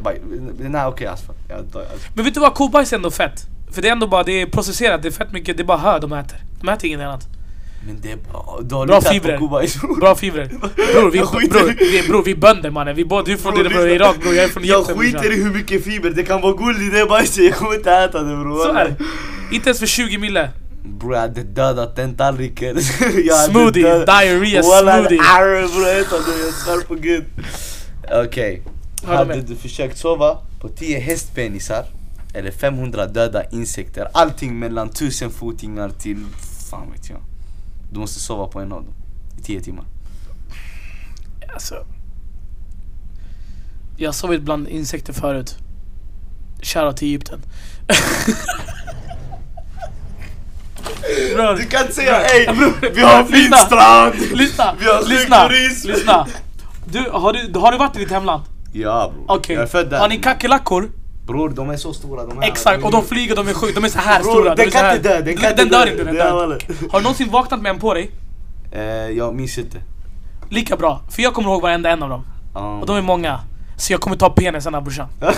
nej okej asfalt. Jag, jag, men vet du vad? Kobajs är ändå fett. För det är ändå bara, det är processerat, det är fett mycket, det är bara hö de äter. De äter inget annat. Men det är, Bra lyckats fibrer. Bra fibrer. Bror vi, Jag skiter bror, vi, bror, vi bönder mannen. Vi båda, du är från Bror, det bror. Irak bror, jag är från Jag Egypten skiter brorsan. i hur mycket fiber, det kan vara guld i det bajset, jag kommer inte äta det bror. Så är. Inte ens för 20 mille. Bror jag hade dödat den tallriken. Jag Smoothie, dödat- diarrhea smoothie. arr, bror jag jag svär på gud. Okej. Du Hade du försökt sova på 10 hästpenisar eller 500 döda insekter, allting mellan 1000 fotingar till, fan vet jag. Du måste sova på en av dem i 10 timmar. Alltså. Jag har sovit bland insekter förut. Shoutout till Egypten. Bror, Du kan inte säga ey, vi har lyssna. fin strand! lyssna, Vi har lyssna, turism. lyssna. Du, har du, har du varit i ditt hemland? Ja bror, Okej. jag är född där. Har ni kackerlackor? Bror de är så stora de här. Exakt, och de flyger, de är sjuka, de är så här Bror, stora. de den kan inte dö, den kan den dör dö. inte, den dör. Har du någonsin vaknat med en på dig? Eh, jag minns inte. Lika bra, för jag kommer ihåg varenda en av dem. Ah. Och de är många. Så jag kommer ta penisarna brorsan.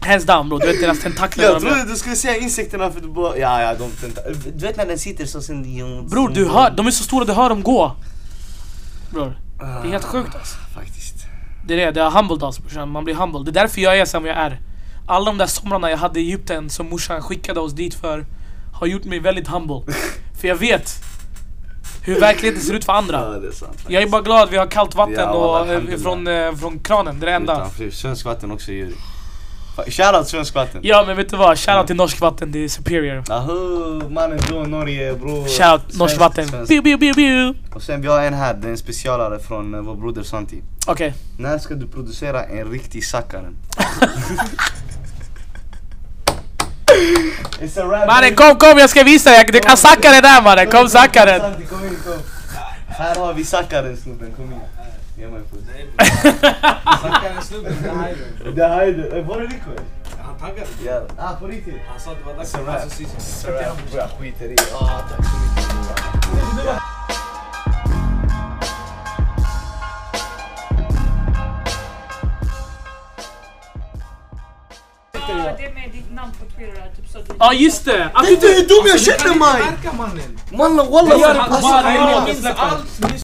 Hands down bror, du vet deras tentakler. Jag de trodde du skulle säga insekterna för du bara, ja ja de tenta- Du vet när den sitter så sen... Bror du hör, de är så stora du hör dem gå. Bror, det är helt sjukt alltså. Det är det, det har humbled us brorsan, man blir humbled. Det är därför jag är som jag är. Alla de där somrarna jag hade i Egypten som morsan skickade oss dit för har gjort mig väldigt humble. för jag vet hur verkligheten ser ut för Ja andra. det är sant. Jag är bara glad att vi har kallt vatten Ja, och, alhamdulillah. från, eh, från kranen, det är det enda. Utanför Svensk vatten också. Fa- Shoutout svensk vatten. Ja men vet du vad, shoutout till norsk vatten, det är superior. Aho, mannen från Norge bror. Shoutout norsk vatten. svensk. Biu, biu, biu, biu. Och sen vi har en här, det är en specialare från eh, vår broder Santi. Okej, När ska du producera en riktig sackaren? Rap, mannen kom kom jag ska visa dig, du kan sacka det där mannen, kom sacka den. Santi, kom in, kom. Här har vi sackaren snubben, kom in. Ge mig en puss. Stackaren snubben, det är det. Det är det, var det Rico? Han taggade. Ja, ah på riktigt? Han sa att det var dags för rap. sist. It's a rap. Bro, Jag skiter i. Ah, tack så mycket. Det är med ditt namn på Twitter. Typ så Ja just det! Att du Inte inte... hur dum jag känner mig! Mannen! Walla alltså, Jag minns allt,